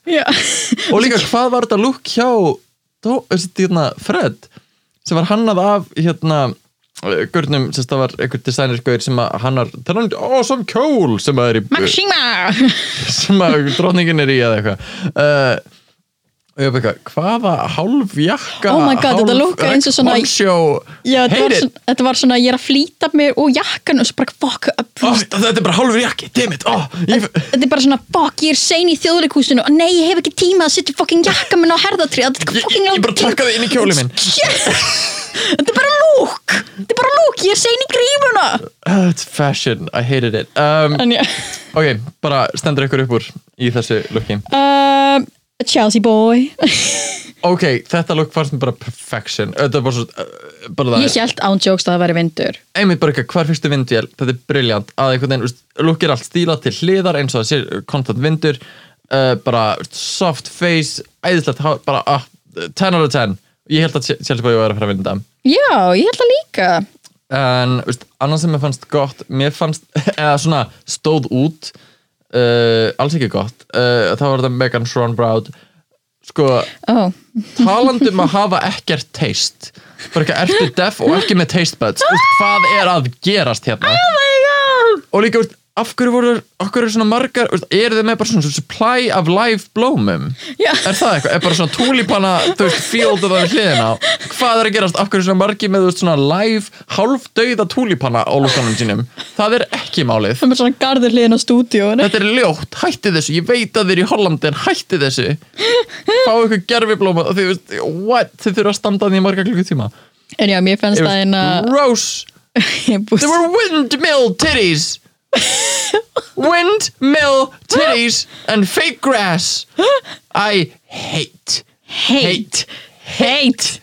Og líka hvað var þetta look hjá Dó, þessi, hérna, Fred? Sem var hannað af hérna Gurnum, sem það var einhver designergauður sem að hannar, það er awesome kjól sem að er í Maxima! sem að dróningin er í eða eitthvað. Uh, og ég veit eitthvað hvaða hálf jakka Oh my God, þetta lúkkaði eins og svona- poncho já, þetta, var svona, ég er að flýta mér úr jakkan og svo bara, fuck, oh, oh, þetta er bara hálfur jakki, dammit oh, ég, þetta er bara svona, fuck, ég er sein í þjóðleikúsinu og nei, ég hef ekki tíma að setja fucking jakka minn á herðatrið, þetta er ég, fucking ég bara takkaði inn í kjóli minn. Þetta er bara lúk þetta er bara lúk, ég er sein í grímuna. Uh, it's fashion, I hated it. Um, ok, bara stendur ykkur upp úr í þessu looki. Um, Chelsea boy. Ok, þetta look fannst mér bara perfection. Þetta er bara svo uh, bara það ég held án jokes að það væri vindur. Einmitt bara eitthvað, hvar fyrstu vindvél þetta er briljant, að einhvern veginn úst, look er allt stílað til hliðar eins og það sé konstant vindur. Uh, bara úst, soft face, æðislegt hár bara uh, 10 out of 10 ég held að Chelsea Boy var að fara að vinda já, ég held það líka. En úst, annars sem mér fannst gott mér fannst, eða svona stóð út uh, alls ekki gott. Uh, þá var þetta Megan Schronbraud sko, oh. talandum að hafa ekkert taste bara ekki ertu deaf og ekki með taste buds Úst, hvað er að gerast hérna? Oh og líka, af hverju voru okkur eru svona margar, eru þið með bara svona supply of live blómum? Já. er það eitthvað, er bara svona túlipanna þú veist, field of það við hliðina? Á hvað er að gerast, af hverju svona margi með þú veist, svona live, hálfdauða túlipanna á lúkanum sínum, það er ekki málið. Það er svona garður hliðin á stúdíónu þetta er ljótt, hætti þessu, ég veit að þið er í Hollandi en hætti þessu. Fá ykkur gerfiblóma og þið veist, what, þið þurfa að standa því marga klukkutíma. En já, mér fannst It það was eina gross. There were windmill titties. windmill titties and fake grass. I hate, hate, hate.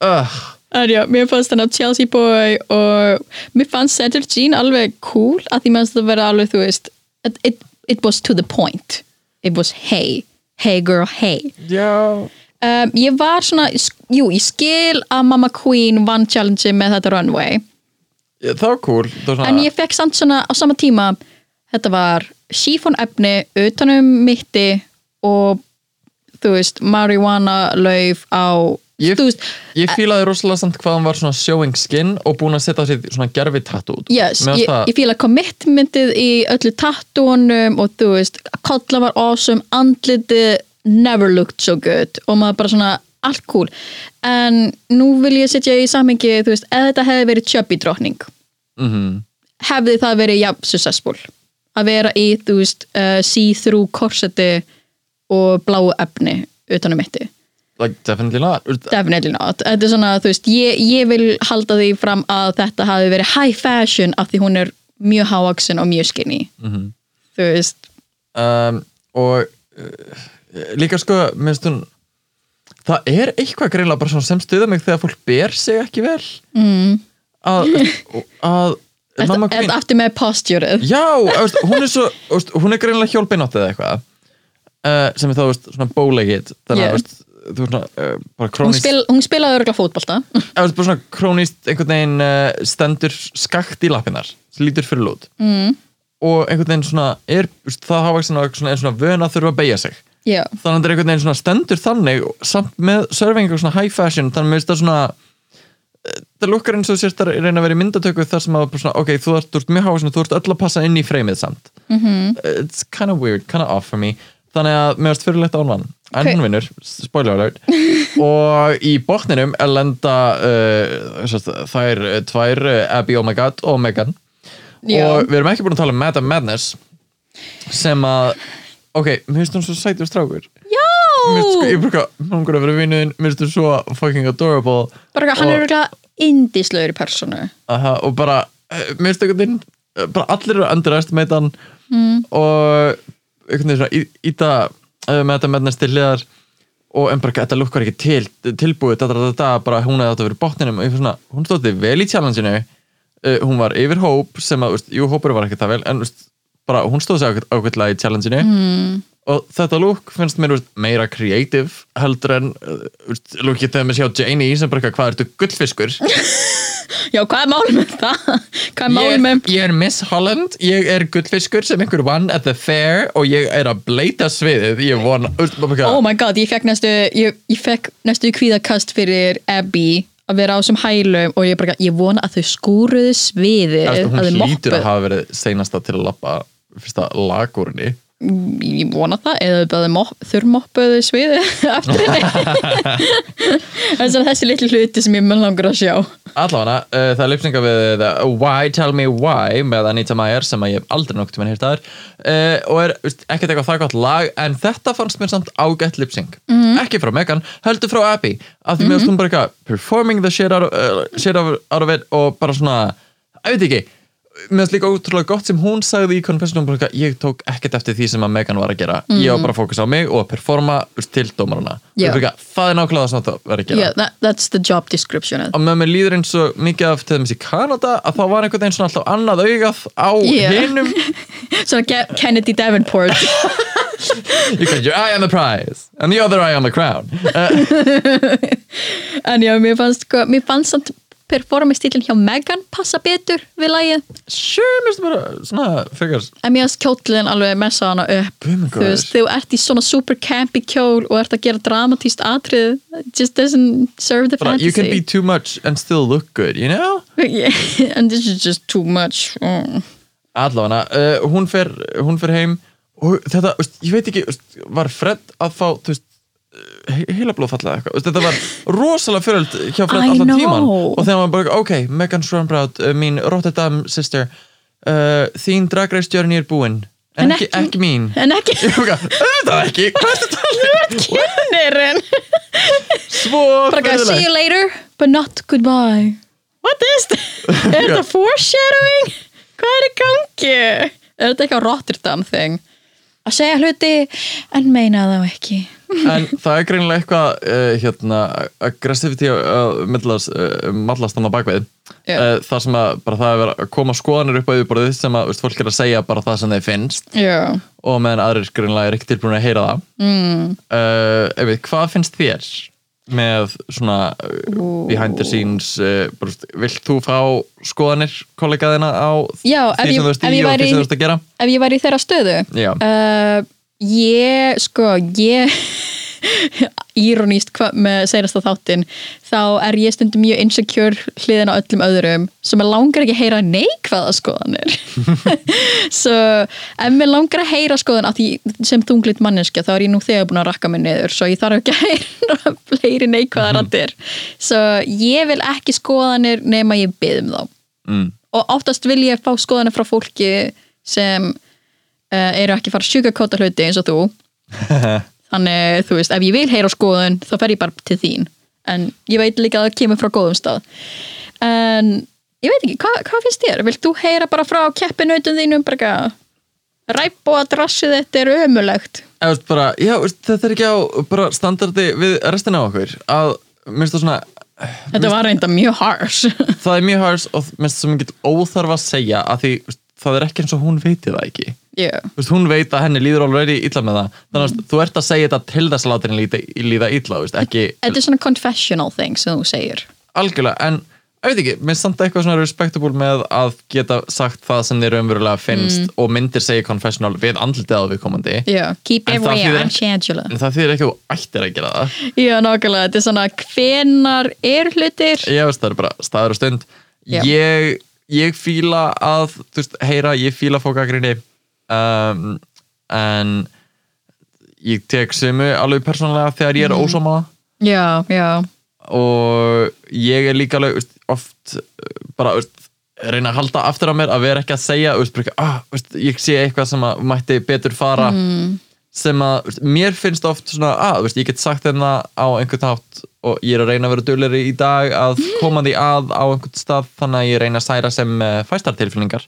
Uh, En já, mér fannst hann af Chelsea Boy og mér fannst Cedric Jean alveg cool að því mannst það vera alveg, þú veist it, it, it was to the point. It was hey, hey girl, hey. Já. Um, ég var svona, jú, ég skil að Mama Queen vann challenge með þetta runway Það var cool. Það var svona, en ég fekk samt svona á sama tíma þetta var sífón efni utanum mitti og þú veist, marijuana lauf á Ég- veist, Ég fílaði rosalega samt hvað hann var svona showing skin og búin að setja sér svona gerfi tattoo út. Yes, ég, ég fíla commitmentið í öllu tattúunum og þú veist, kolla var awesome andlitið never looked so good og maður bara svona allt cool. En nú vil ég setja í samhengi þú veist, ef þetta hefði verið chubby drottning Mhm. hefði það verið jafn successful. Að vera í, þú veist, uh, see-through korseti og bláu efni utanum mitti Like, definitely not. Definitely not, svona, veist ég, ég vil halda því fram að þetta hafi verið high fashion af því hún er mjög hávaksin og mjög skinny. Mhm. þú veist. Um, Og uh, líka sko, minnst hún Það er eitthvað greinlega bara svona sem stuða mig þegar fólk ber sig ekki vel mm. að, að Mamma Queen ertu aftur með posturið Já, veist, hún er hún er greinilega hjólbeinátt eða eitthvað uh, sem er þá veist, svona bóleikit þannig Yeah. að þú veist, svona, uh, bara hún, krónist spil, hún spilaði bara svona krónist einhvern veginn uh, stendur skakt í lappinnar sem lítur fyrir lút mm. og einhvern veginn svona er það hafa svona, er svona vön að þurfa að beigja sig já, þannig að það er einhvern veginn svona stendur þannig samt með serving eitthvað svona high fashion þannig að mér finnst það svona eh, það lukkar eins og sérst að reyna að vera í myndatöku þar sem að svona, ok, þú ert, þú ert mjög og þú ert öll að passa inn í freymið samt Mhm. -hmm. it's kind of weird, kind of off for me þannig að mér finnst fyrirlegt án vann en Ok. hún vinnur, spoiler alert og í botninum er lenda uh, þær uh, tvær, uh, Abby Oh My God og Megan Já. og við erum ekki búin að tala um Madame Madness sem að ok, mér finnst hún svo sætur strákur. Já! Mér finnst sko, ég bruka, hún går að vera vinnuðin mér finnst þú svo fucking adorable. Bara hann og- er örgulega indislögur í personu aha, og bara, eh, mér finnst einhvern veginn eh, bara allir eru underestimate hann. Mm. og einhvern veginn svona í- íta uh, með þetta með til hliðar og en bara þetta lukkar ekki til tilbúið, þetta, þetta, þetta, bara hún hefði átt að vera í botninum. Og ég fyrir svona, hún stótti vel í challengeinu. Uh, hún var yfir hóp sem að, veist, jú, hópur var ekki það vel en veist, bara, hún stóð sér ákveðlega í challengeinu. Mm. og þetta lúk finnst mér veist, meira creative heldur en uh, lúkið þegar mér sjá Janie sem bara, hvað ertu gullfiskur? Já, hvað er málum með það? hvað er málum með ég er Miss Holland, ég er gullfiskur sem einhver vann at the fair og ég er að bleita sviðið. Ég vona veist, bara, oh my god, ég fekk næstu ég, ég fekk næstu kvíðakast fyrir Abby að vera á þessum hælum og ég bara, ég vona að þau skúruðu sviðið veist, að hún þau hlýtur moppuðu. að hafa verið seinasta til að lappa fyrsta lagúrinni ég vona það eða þurrmoppuðu sviði eftir henni þess að þessi litlu hluti sem ég mun langur að sjá. Allavega, uh, það er lipsinga við uh, Why Tell Me Why með Anita Meyer sem að ég hef aldrei nokkuð með hértaðar uh, og er ekkert eitthvað það gott lag en þetta fannst mér samt ágætt lipsing ekki frá Megan, heldur frá Abby. Af því mér mm bara eitthvað performing the shit out of, uh, shit out of it og bara svona, ég veit ekki mér finnst líka ótrúlega gott sem hún sagði í eitthvað, ég tók ekkert eftir því sem að Megan var að gera, ég var bara að fókusa á mig og að performa til dómarana. Já. það er nákvæmlega það sem það var að gera. Yeah, that, that's the job description. Og með mér líður eins og mikið af til dæmis í Kanada að þá var einhvern veginn svona alltaf annað augað á Já. hinum. Svona Ke- Kennedy Davenport. You got your eye on the prize and the other eye on the crown. Uh, en já, mér fannst sko, mér fannst samt performance-stílinn hjá Megan passa betur við lagið? Sure, mér finnst bara svona frekar en mér fannst kjólinn alveg messa hana upp. Guð minn þú góður. veist, þú ert í svona super campy kjól og ert að gera dramatíst atrið it just doesn't serve the bara, you can be fantasy. too much and still look good, you know? Yeah, and this is just too much. Mm. allavega, uh, hún, fer, hún fer heim og þetta, veist, ég veit ekki veist, var Fred að fá þú veist heila blóðfalla eitthvað, þetta var rosalega föröld hjá Fred allan tíman og þegar maður bara, ok, Megan Schwarmbrout uh, mín Rotterdam sister uh, þín Drag Race journey er búin en, En ekki, ekki- ekki mín. en ekki ég var ekki, hvað er þetta kennirinn svo bara gæði see you later but not goodbye. What is this? er þetta foreshadowing? hvað er í gangi? er þetta eitthvað Rotterdam thing? að segja hluti en meina þá ekki en það er greinilega eitthvað uh, hérna, aggressivity uh, millast, uh, mallast hann á bakvið Já. uh, það sem að bara það er að koma skoðanir upp á yfirborðið sem að veist, fólk er að segja bara það sem þeir finnst. Já, og meðan aðrir greinilega er ekki tilbúin að heyra það. Mm. ef við, hvað finnst þér með svona behind the scenes vilt þú fá skoðanir kollegaðina á Já, því sem þú veist í og því sem þú veist að gera? ef ég væri í þeirra stöðu? Já. Ég sko ég íroníst með seinasta þáttin þá er ég stundum mjög insecure hliðin á öllum öðrum sem er langar ekki að heyra neikvæða skoðanir. Svo ef mér langar að heyra skoðan að því sem þunglit manneskja þá er ég nú þegar búin að rakka mig niður svo ég þarf ekki að heyra fleiri neikvæða rattir svo ég vil ekki skoðanir nema ég bið um þá. Mm. og oftast vil ég fá skoðanir frá fólki sem eru ekki að fara að sjúkakóta hluti eins og þú. Þannig þú veist, ef ég vil heyra skoðun þá fer ég bara til þín. En ég veit líka að það kemur frá góðum stað. En ég veit ekki, hvað, hvað finnst þér? Vilt þú heyra bara frá keppinautum þínum bara ræp og að drassið þetta er ömulegt já, þetta er ekki á bara standardi við restina á okkur að minnst það svona þetta var reynda mjög harsh. Það er mjög harsh og minnst það sem ekki óþarf að segja að því það er ekki eins og hún veiti það ekki. Yeah. Veist, hún veit að henni líður alveg illa með það. Þannig að þú ert að segja þetta til þess að láta henni líða, ekki þetta er svona confessional thing sem þú segir. Algjörlega en ég veit ekki, mér finnst samt eitthvað svona respectable með að geta sagt það sem þér umverulega finnst og myndir segja confessional við andlitið á viðkomandi. Yeah. keep En en það þýðir ekki að þú ættir að gera það. Já, nákvæmlega, þetta er svona hvenar er hlutir? Ég veist það er bara staður og stund. Já. ég, ég fíla að veist, heyra, ég fíla fókagrinni um, en ég tek sumu alveg persónulega þegar ég er ósámála Já, já, og ég er líka alveg veist, oft uh, bara veist, reyna að halda aftur á mér að vera ekki að segja ah, ég sé eitthvað sem að mætti betur fara. Sem að mér finnst oft svona að veist, ég get sagt þeirna á einhvern hátt og ég er að reyna að vera dugleri í dag að koma því að á einhvern stað þannig að ég reyna að særa sem uh, fæstartilfinningar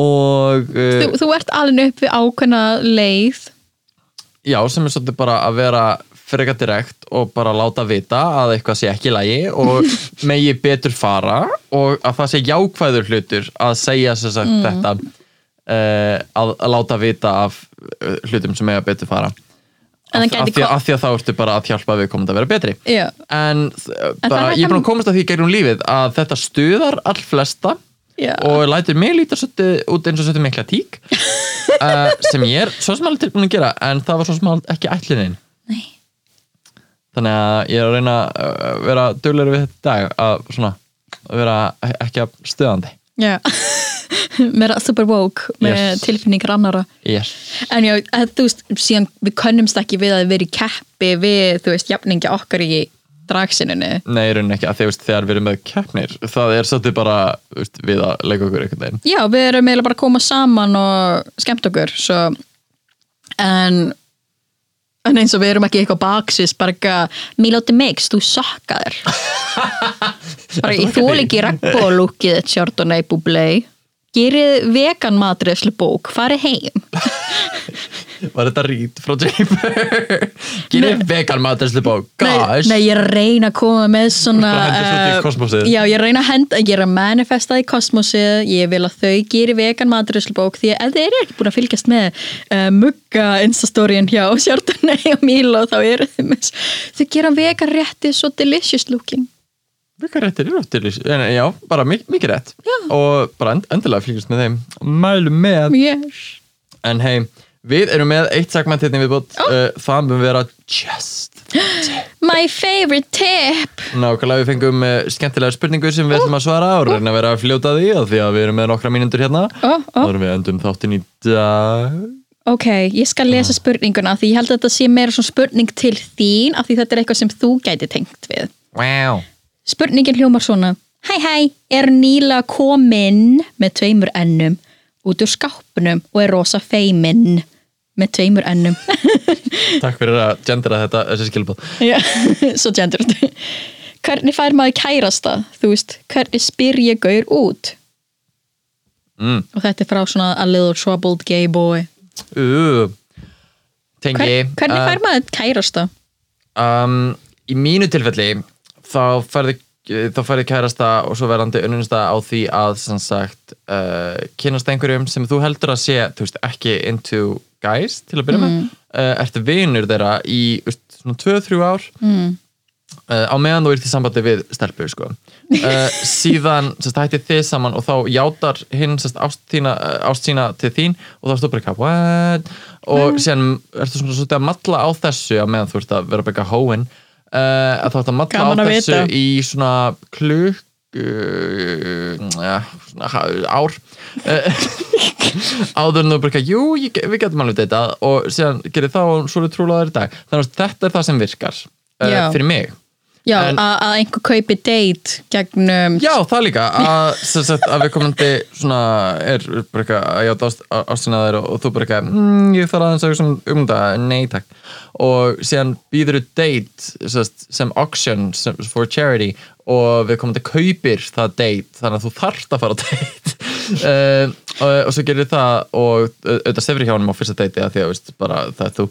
og uh, þú, þú ert alveg upp við ákveðna leið. Já, sem er svolítið bara að vera frekar direkt og bara láta vita að eitthvað sé ekki í lagi og megi betur fara og að það sé jákvæður hlutur að segja sem sagt þetta uh, að, að láta vita af hlutum sem mega betur fara Af- af því, að því að þá ertu bara að hjálpa við komandi að vera betri. Já, en, uh, bara, ég er búin að komast að því gegnum lífið að þetta stuðar all flesta já, og lætur mig líta svolítið út eins og svolítið mikla tík uh, sem ég er svo alveg tilbúin að gera en það var svo alveg ekki ætlunin. Nei. þannig að ég er að reyna að vera duglegur við þetta dag að svona að vera ekki að stöðandi já Meira super woke með Yes. tilfinningar annara yes. En já, að, þú veist, síðan við könnumst ekki við að vera í keppi við, þú veist, jafningja okkar í dragsinunni Nei, í rauninni ekki, að því veist, þegar við erum með keppnir það er svolítið bara veist, við að leika okkur einhvern veginn. Já, við erum eiginlega bara að koma saman og skemmt okkur svo, en en eins og við erum ekki eitthvað baksis bara eitthvað, Milóti Mix, þú sakkaðir bara ég þól ekki regnbólúkið Chardonnay Bublé gerið vegan matreðslu bók farið heim. Var þetta rít frá Jamer? Gerir vegan maturslið bók nei, Gosh nei, ég er að reyna að koma með svona kosmosið. Já, ég er að reyna að henda, ég er að manifesta í kosmosið. Ég vil að þau geri vegan maturslubók Því að þeir eru ekki búin að fylgjast með uh, Mugga instastóriðin hjá Sjörtunni og Mílo Þá eru með Þau gera vegan rétti svo delicious looking Mikið réttir eru til Já, bara mik mikið rétt. Já. Og bara end endilega fylgjast með þeim. Mælum með Yes. En hei, við erum með eitt segment hérna viðbútt uh, Það mun vera just My favorite tip. Nákvæmlega við fengum uh, skemmtilega spurningu sem við ætlum að svara. Og reyna að vera að fljóta því að við erum með nokkra mínútur hérna. Ó. Þá erum við endum þáttinn í dag. Ok, ég skal lesa spurninguna Því ég held að þetta sé meira svona spurning til þín Af því þetta er eitthvað sem þú gæti tengt við. Wow Spurningin hljómar svona Hæ hæ, er Níla kominn með tveimur ennum út úr skápnum og er rosa feiminn með tveimur ennum Takk fyrir að gendera þetta, þessi skilbóð Já, svo gendur Hvernig fær maður kærasta? Þú veist, hvernig spyr ég gaur út? mm. Og þetta er frá svona a little troubled gay boy uh. tengi Hver, hvernig uh, fær maður kærasta? um, í mínu tilfelli þá færði þá færði kærasta og svo verðandi unnumsta á því að sem sagt uh, kynast einhverjum sem þú heldur að sé þú veist, ekki into guys til að byrja með. Uh, ertu vinur þeirra í veist, svona 2-3 ár. Mm. uh, á meðan þú ert í sambandi við stelpu sko. síðan sérst, hætti þið saman og þá játar hinn ást, sína til þín og þá ertu bara eitthvað og síðan ertu svona svolítið að matla á þessu á meðan þú ert að vera að byggja hóin uh, að þá ertu að matla Gaman á að þessu vita. í svona klukk Uh, ha- ár uh, áður en þú bara, jú, ég, við getum alveg þetta og síðan gerir það og svo er trúlaður í dag þannig að þetta er það sem virkar uh, Já. fyrir mig Já, að, að einhver kaupi date gegnum Já, það líka að, að við komandi svona er bara eitthvað að játa ást, ástina þér og, þú bara eitthvað mm, ég þarf aðeins að hugsa um, um það, nei takk. Og síðan býður þú date sem, auction for charity og við komandi kaupir það date þannig að þú þarft að fara á date. Uh, og, og svo gerir það og auðvitað sefri hjá honum á fyrsta date því að veist, bara það er þú.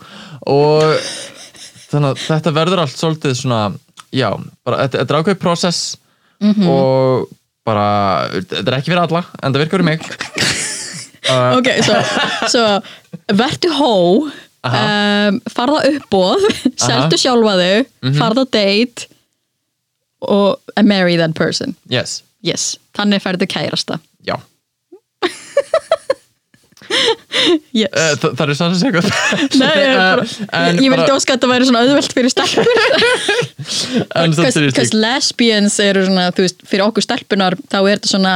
Og þannig að þetta verður allt svolítið svona já, bara þetta þetta er ákveðið process og bara þetta er ekki fyrir alla, en það virkar fyrir mig. Uh, Ok, svo, svo vertu hó um, farða uppbóð seldu sjálfa þau, Mhm. farða date og marry that person. Yes, yes, þannig færðu kærasta. Já yes. uh, það, það er sann að segja gott Nei, ég, ég, vildi óska að þetta væri svona auðvelt fyrir stelpur. Because lesbians eru svona, þú veist, fyrir okkur stelpunar þá er þetta svona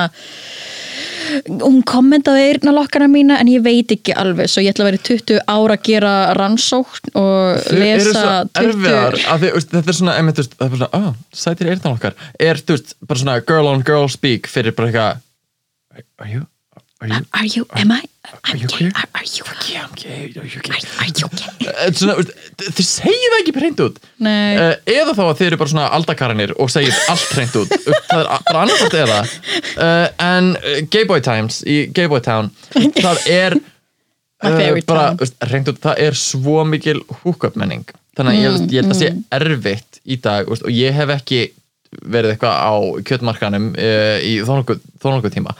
hún kommentaði eyrnalokkana mína en ég veit ekki alveg, svo ég ætla að vera í 20 ára að gera rannsókn og Þau lesa svo 20 erfiðar veist, þetta er svona, einmitt, það er bara svona, ah, sætir eyrtan okkar er, þú veist, bara svona girl on girl speak fyrir bara eitthvað are you, are you Are you, am I, Are you gay, are, you yeah, I'm gay, are you gay are you gay þið segið það ekki hreint út. Nei. uh, eða þá að þið eru bara svona aldakaranir og segið allt hreint út. Það er bara annarkvæmt eða. Uh, en uh, Gayboy Times í Gayboy Town það er bara, hreint út, það er svo mikil húkup menning þannig að ég, Mm, held að sé erfitt í dag og ég hef ekki verið eitthvað á kjötmarkanum í þónalgu tíma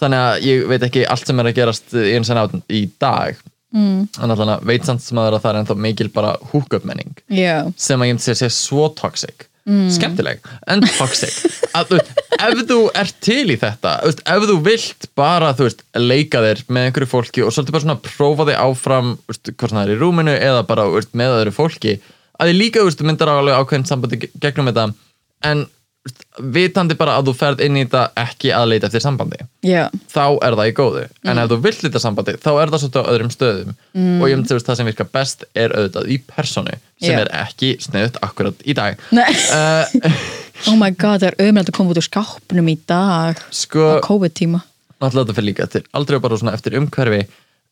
þannig að ég veit ekki allt sem er að gerast í eins og nátt í dag. Mm. en alltaf veit samt sem að það er ennþá mikil bara húkup menning. Já, sem að ég myndi segja sé svo toxic. Skemmtileg en toxic. Að, veist, ef þú ert til í þetta veist, ef þú vilt bara veist, leika þér með einhverju fólki og svolítið bara svona prófa þig áfram hvort það er í rúminu eða bara með öðru fólki að ég líka myndar á alveg ákveðin sambandi ge- gegnum þetta. En vitandi bara að þú ferð inn í þetta ekki að leita eftir sambandi. Já, þá er það í góðu. En ef þú vill lita sambandi þá er það svolítið á öðrum stöðum. Og ég myndi að það sem virkar best er auðvitað í personu sem Já. er ekki sniðut akkurat í dag. Uh, oh my god, það er auðvitað að koma út úr skápnum í dag. Sko, á COVID-tíma. náttúrulega þetta fyrir líka eftir aldrei bara svona eftir umhverfi.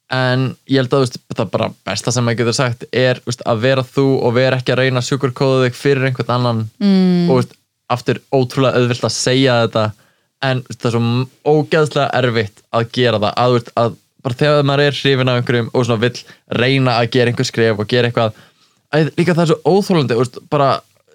En ég held að veist, það bara besta sem maður getur sagt er veist, að vera þú og vera ekki að reyna að sjúkurkóða þig fyrir einhvern annan. Mm. og veist, aftur ótrúlega auðvilt að segja þetta en þú það er svo ógeðslega erfitt að gera það að, þú að bara þegar maður er hrifin af einhverjum og svona vill reyna að gera einhver skref og gera eitthvað að líka það er svo óþólandi þú veist, bara,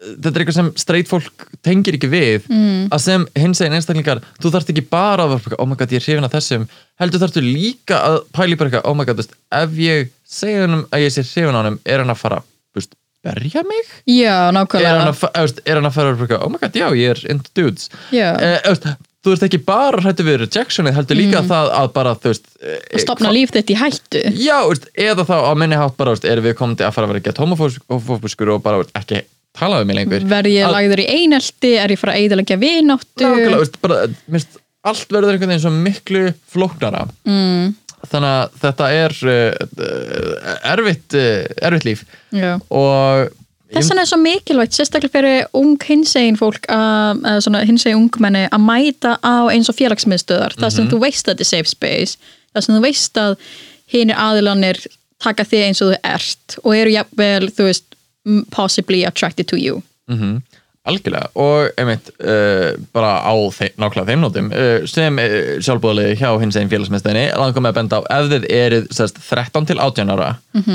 þetta er eitthvað sem straight fólk tengir ekki við mm. að sem hins eginn einstaklingar þú þarft ekki bara að vera oh my god ég er hrifin af þessum heldur þarftu líka að pæli bara eitthvað oh my god þú ef ég segja hann að ég sé hrifin á hann er hann að fara þú berja mig? Já, nákvæmlega. Að, er hann að fara eitthvað, oh my god já ég er into dudes. Já. Eh, þú veist, ekki bara hrættu við rejectionið heldur líka það að bara þú veist eh, að stopna líf þitt í hættu. Já, veist, eða þá á minni hátt bara, erum við komandi að fara að vera gett homofóbuskur og bara ekki tala um mig lengur. Verð ég Að- lagður í einelti, er ég fara að eiginlega vináttu? Nákvæmlega, veist, bara, minnst, allt verður einhvern veginn svo miklu flóknara. Mm. Þannig að þetta er uh, erfitt uh, erfitt líf Já. og Þess vegna er svo mikilvægt, sérstaklega fyrir ung hinsegin fólk, hinsegin ungmenni að mæta á eins og félagsmiðstöðar, það Mhm. sem þú veist að þetta er safe space, það sem þú veist að hinir aðilanir taka þig eins og þú ert og eru jafnvel, þú veist, possibly attracted to you. mm algjörlega. Og einmitt uh, bara á þeim, nákvæmlega þeim nótum uh, sem uh, sjálfbúðalegi hjá hins einn félagsmiðstöðinni langum með að benda á ef þið erið sérst, 13 til 18 ára uh,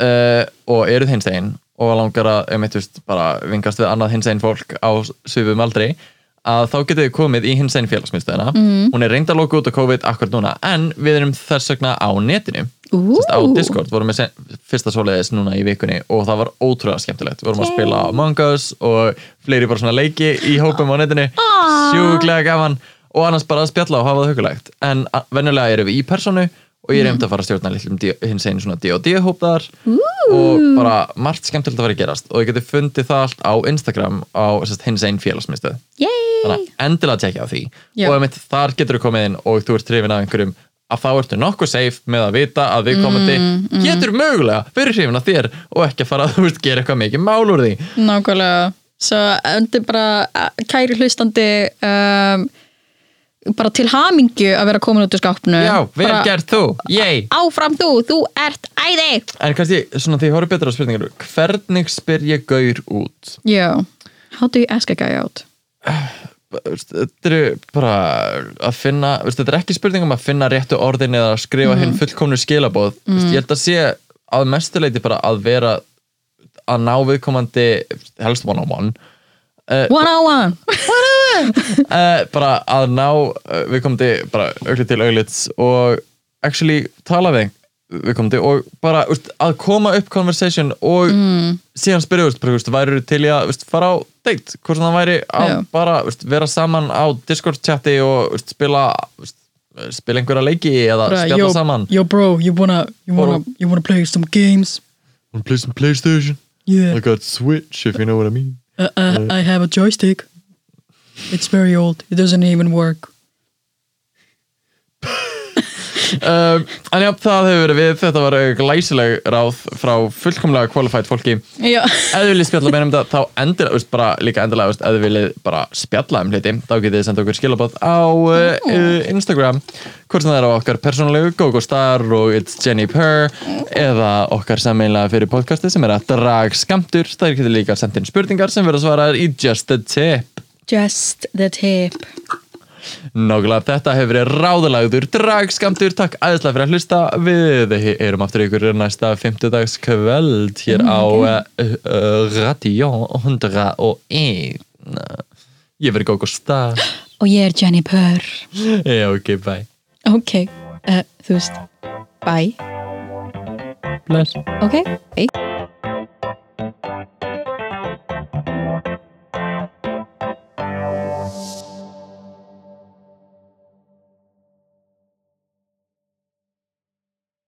uh, og eruð hins einn og langar að um veist, bara vingast við annað hins einn fólk á svipum aldrei að þá getið þið komið í hins einn félagsmyndstöðina mm. hún er reyndar lóku út á COVID akkur núna en við erum þess vegna á netinu. Sest, á Discord vorum við fyrsta svoleiðis núna í vikunni og það var ótrúlega skemmtilegt. Við vorum að spila Among Us og fleiri bara svona leiki í hópum á netinu. Sjúklega gaman. Og annars bara að spjalla og hafa það hugulegt en venjulega erum við í personu og ég er reynd að fara að stjórna hins einu svona D&D hóp þar og bara margt skemmtilegt að vera að gerast. Og ég geti fundið það allt á Instagram á sest, hins einn félagsmyndstöð þannig að endilega tjekka á því. Já. og einmitt, þar getur þú komið inn og þú ert hrifin af einhverjum að þá ertu nokkuð safe með að vita að við komandi Mm, getur mögulega verið hrifin af þér og ekki að fara að veist gera eitthvað mikið mál úr því. Nákvæmlega. Svo undir bara eh, kæri hlustandi um, bara til hamingju að vera komin út úr skápnu Já, vel gert þú, yey Áfram þú, þú ert æði En kannski, svona því ég horfði betur á spurningar hvernig spyr ég gaur út? Já, how do you ask a guy out? Þetta eru bara að finna, þetta er ekki spurning um að finna réttu orðin eða að skrifa hinn fullkomnu skilabóð mm. Ég held að sé að mestuleiti bara að vera að ná viðkomandi helst one on one One on one uh, bara að ná uh, viðkomandi bara auglið til auglits og actually tala við viðkomandi og bara úst, að koma upp conversation og síðan spyrja, væri til í að úst, fara á date, hvort það væri að Já. bara úst, vera saman á Discord chati og úst, spila úst, spila einhverja leiki eða spjalla yo, saman. yo bro, you wanna, you wanna, you wanna play some games? Wanna play some Playstation? Yeah, I got Switch if you know what I mean uh, uh, I have a joystick. It's very old, it doesn't even work um, En já, það hefur verið við. Þetta var glæsileg ráð frá fullkomlega qualified fólki. Ef þið viljið spjalla meira um þetta þá endilega, veist, bara líka endilega veist, ef þið viljið bara spjalla um hluti þá getið þið senda okkur skilabóð á uh, Instagram. Hvort sem það er á okkar persónulegu GoGoStar og It's Jenny Purr eða okkar sammeillega fyrir podcasti sem er að drag skamtur það getið líka sendt inn spurningar sem verður svaraðar í Just a Tip. Just the tip Nákvæmlega, þetta hefur verið ráðalagður dragskamtur, takk aðeinslega fyrir að hlusta. Við erum aftur ykkur næsta 50 dags kvöld hér á uh, uh, Radio 101 Ég verið góð og stað Og ég er Jenny Purr. Já, ok, bye. Ok, uh, þú veist Bye. Bless. Ok, bye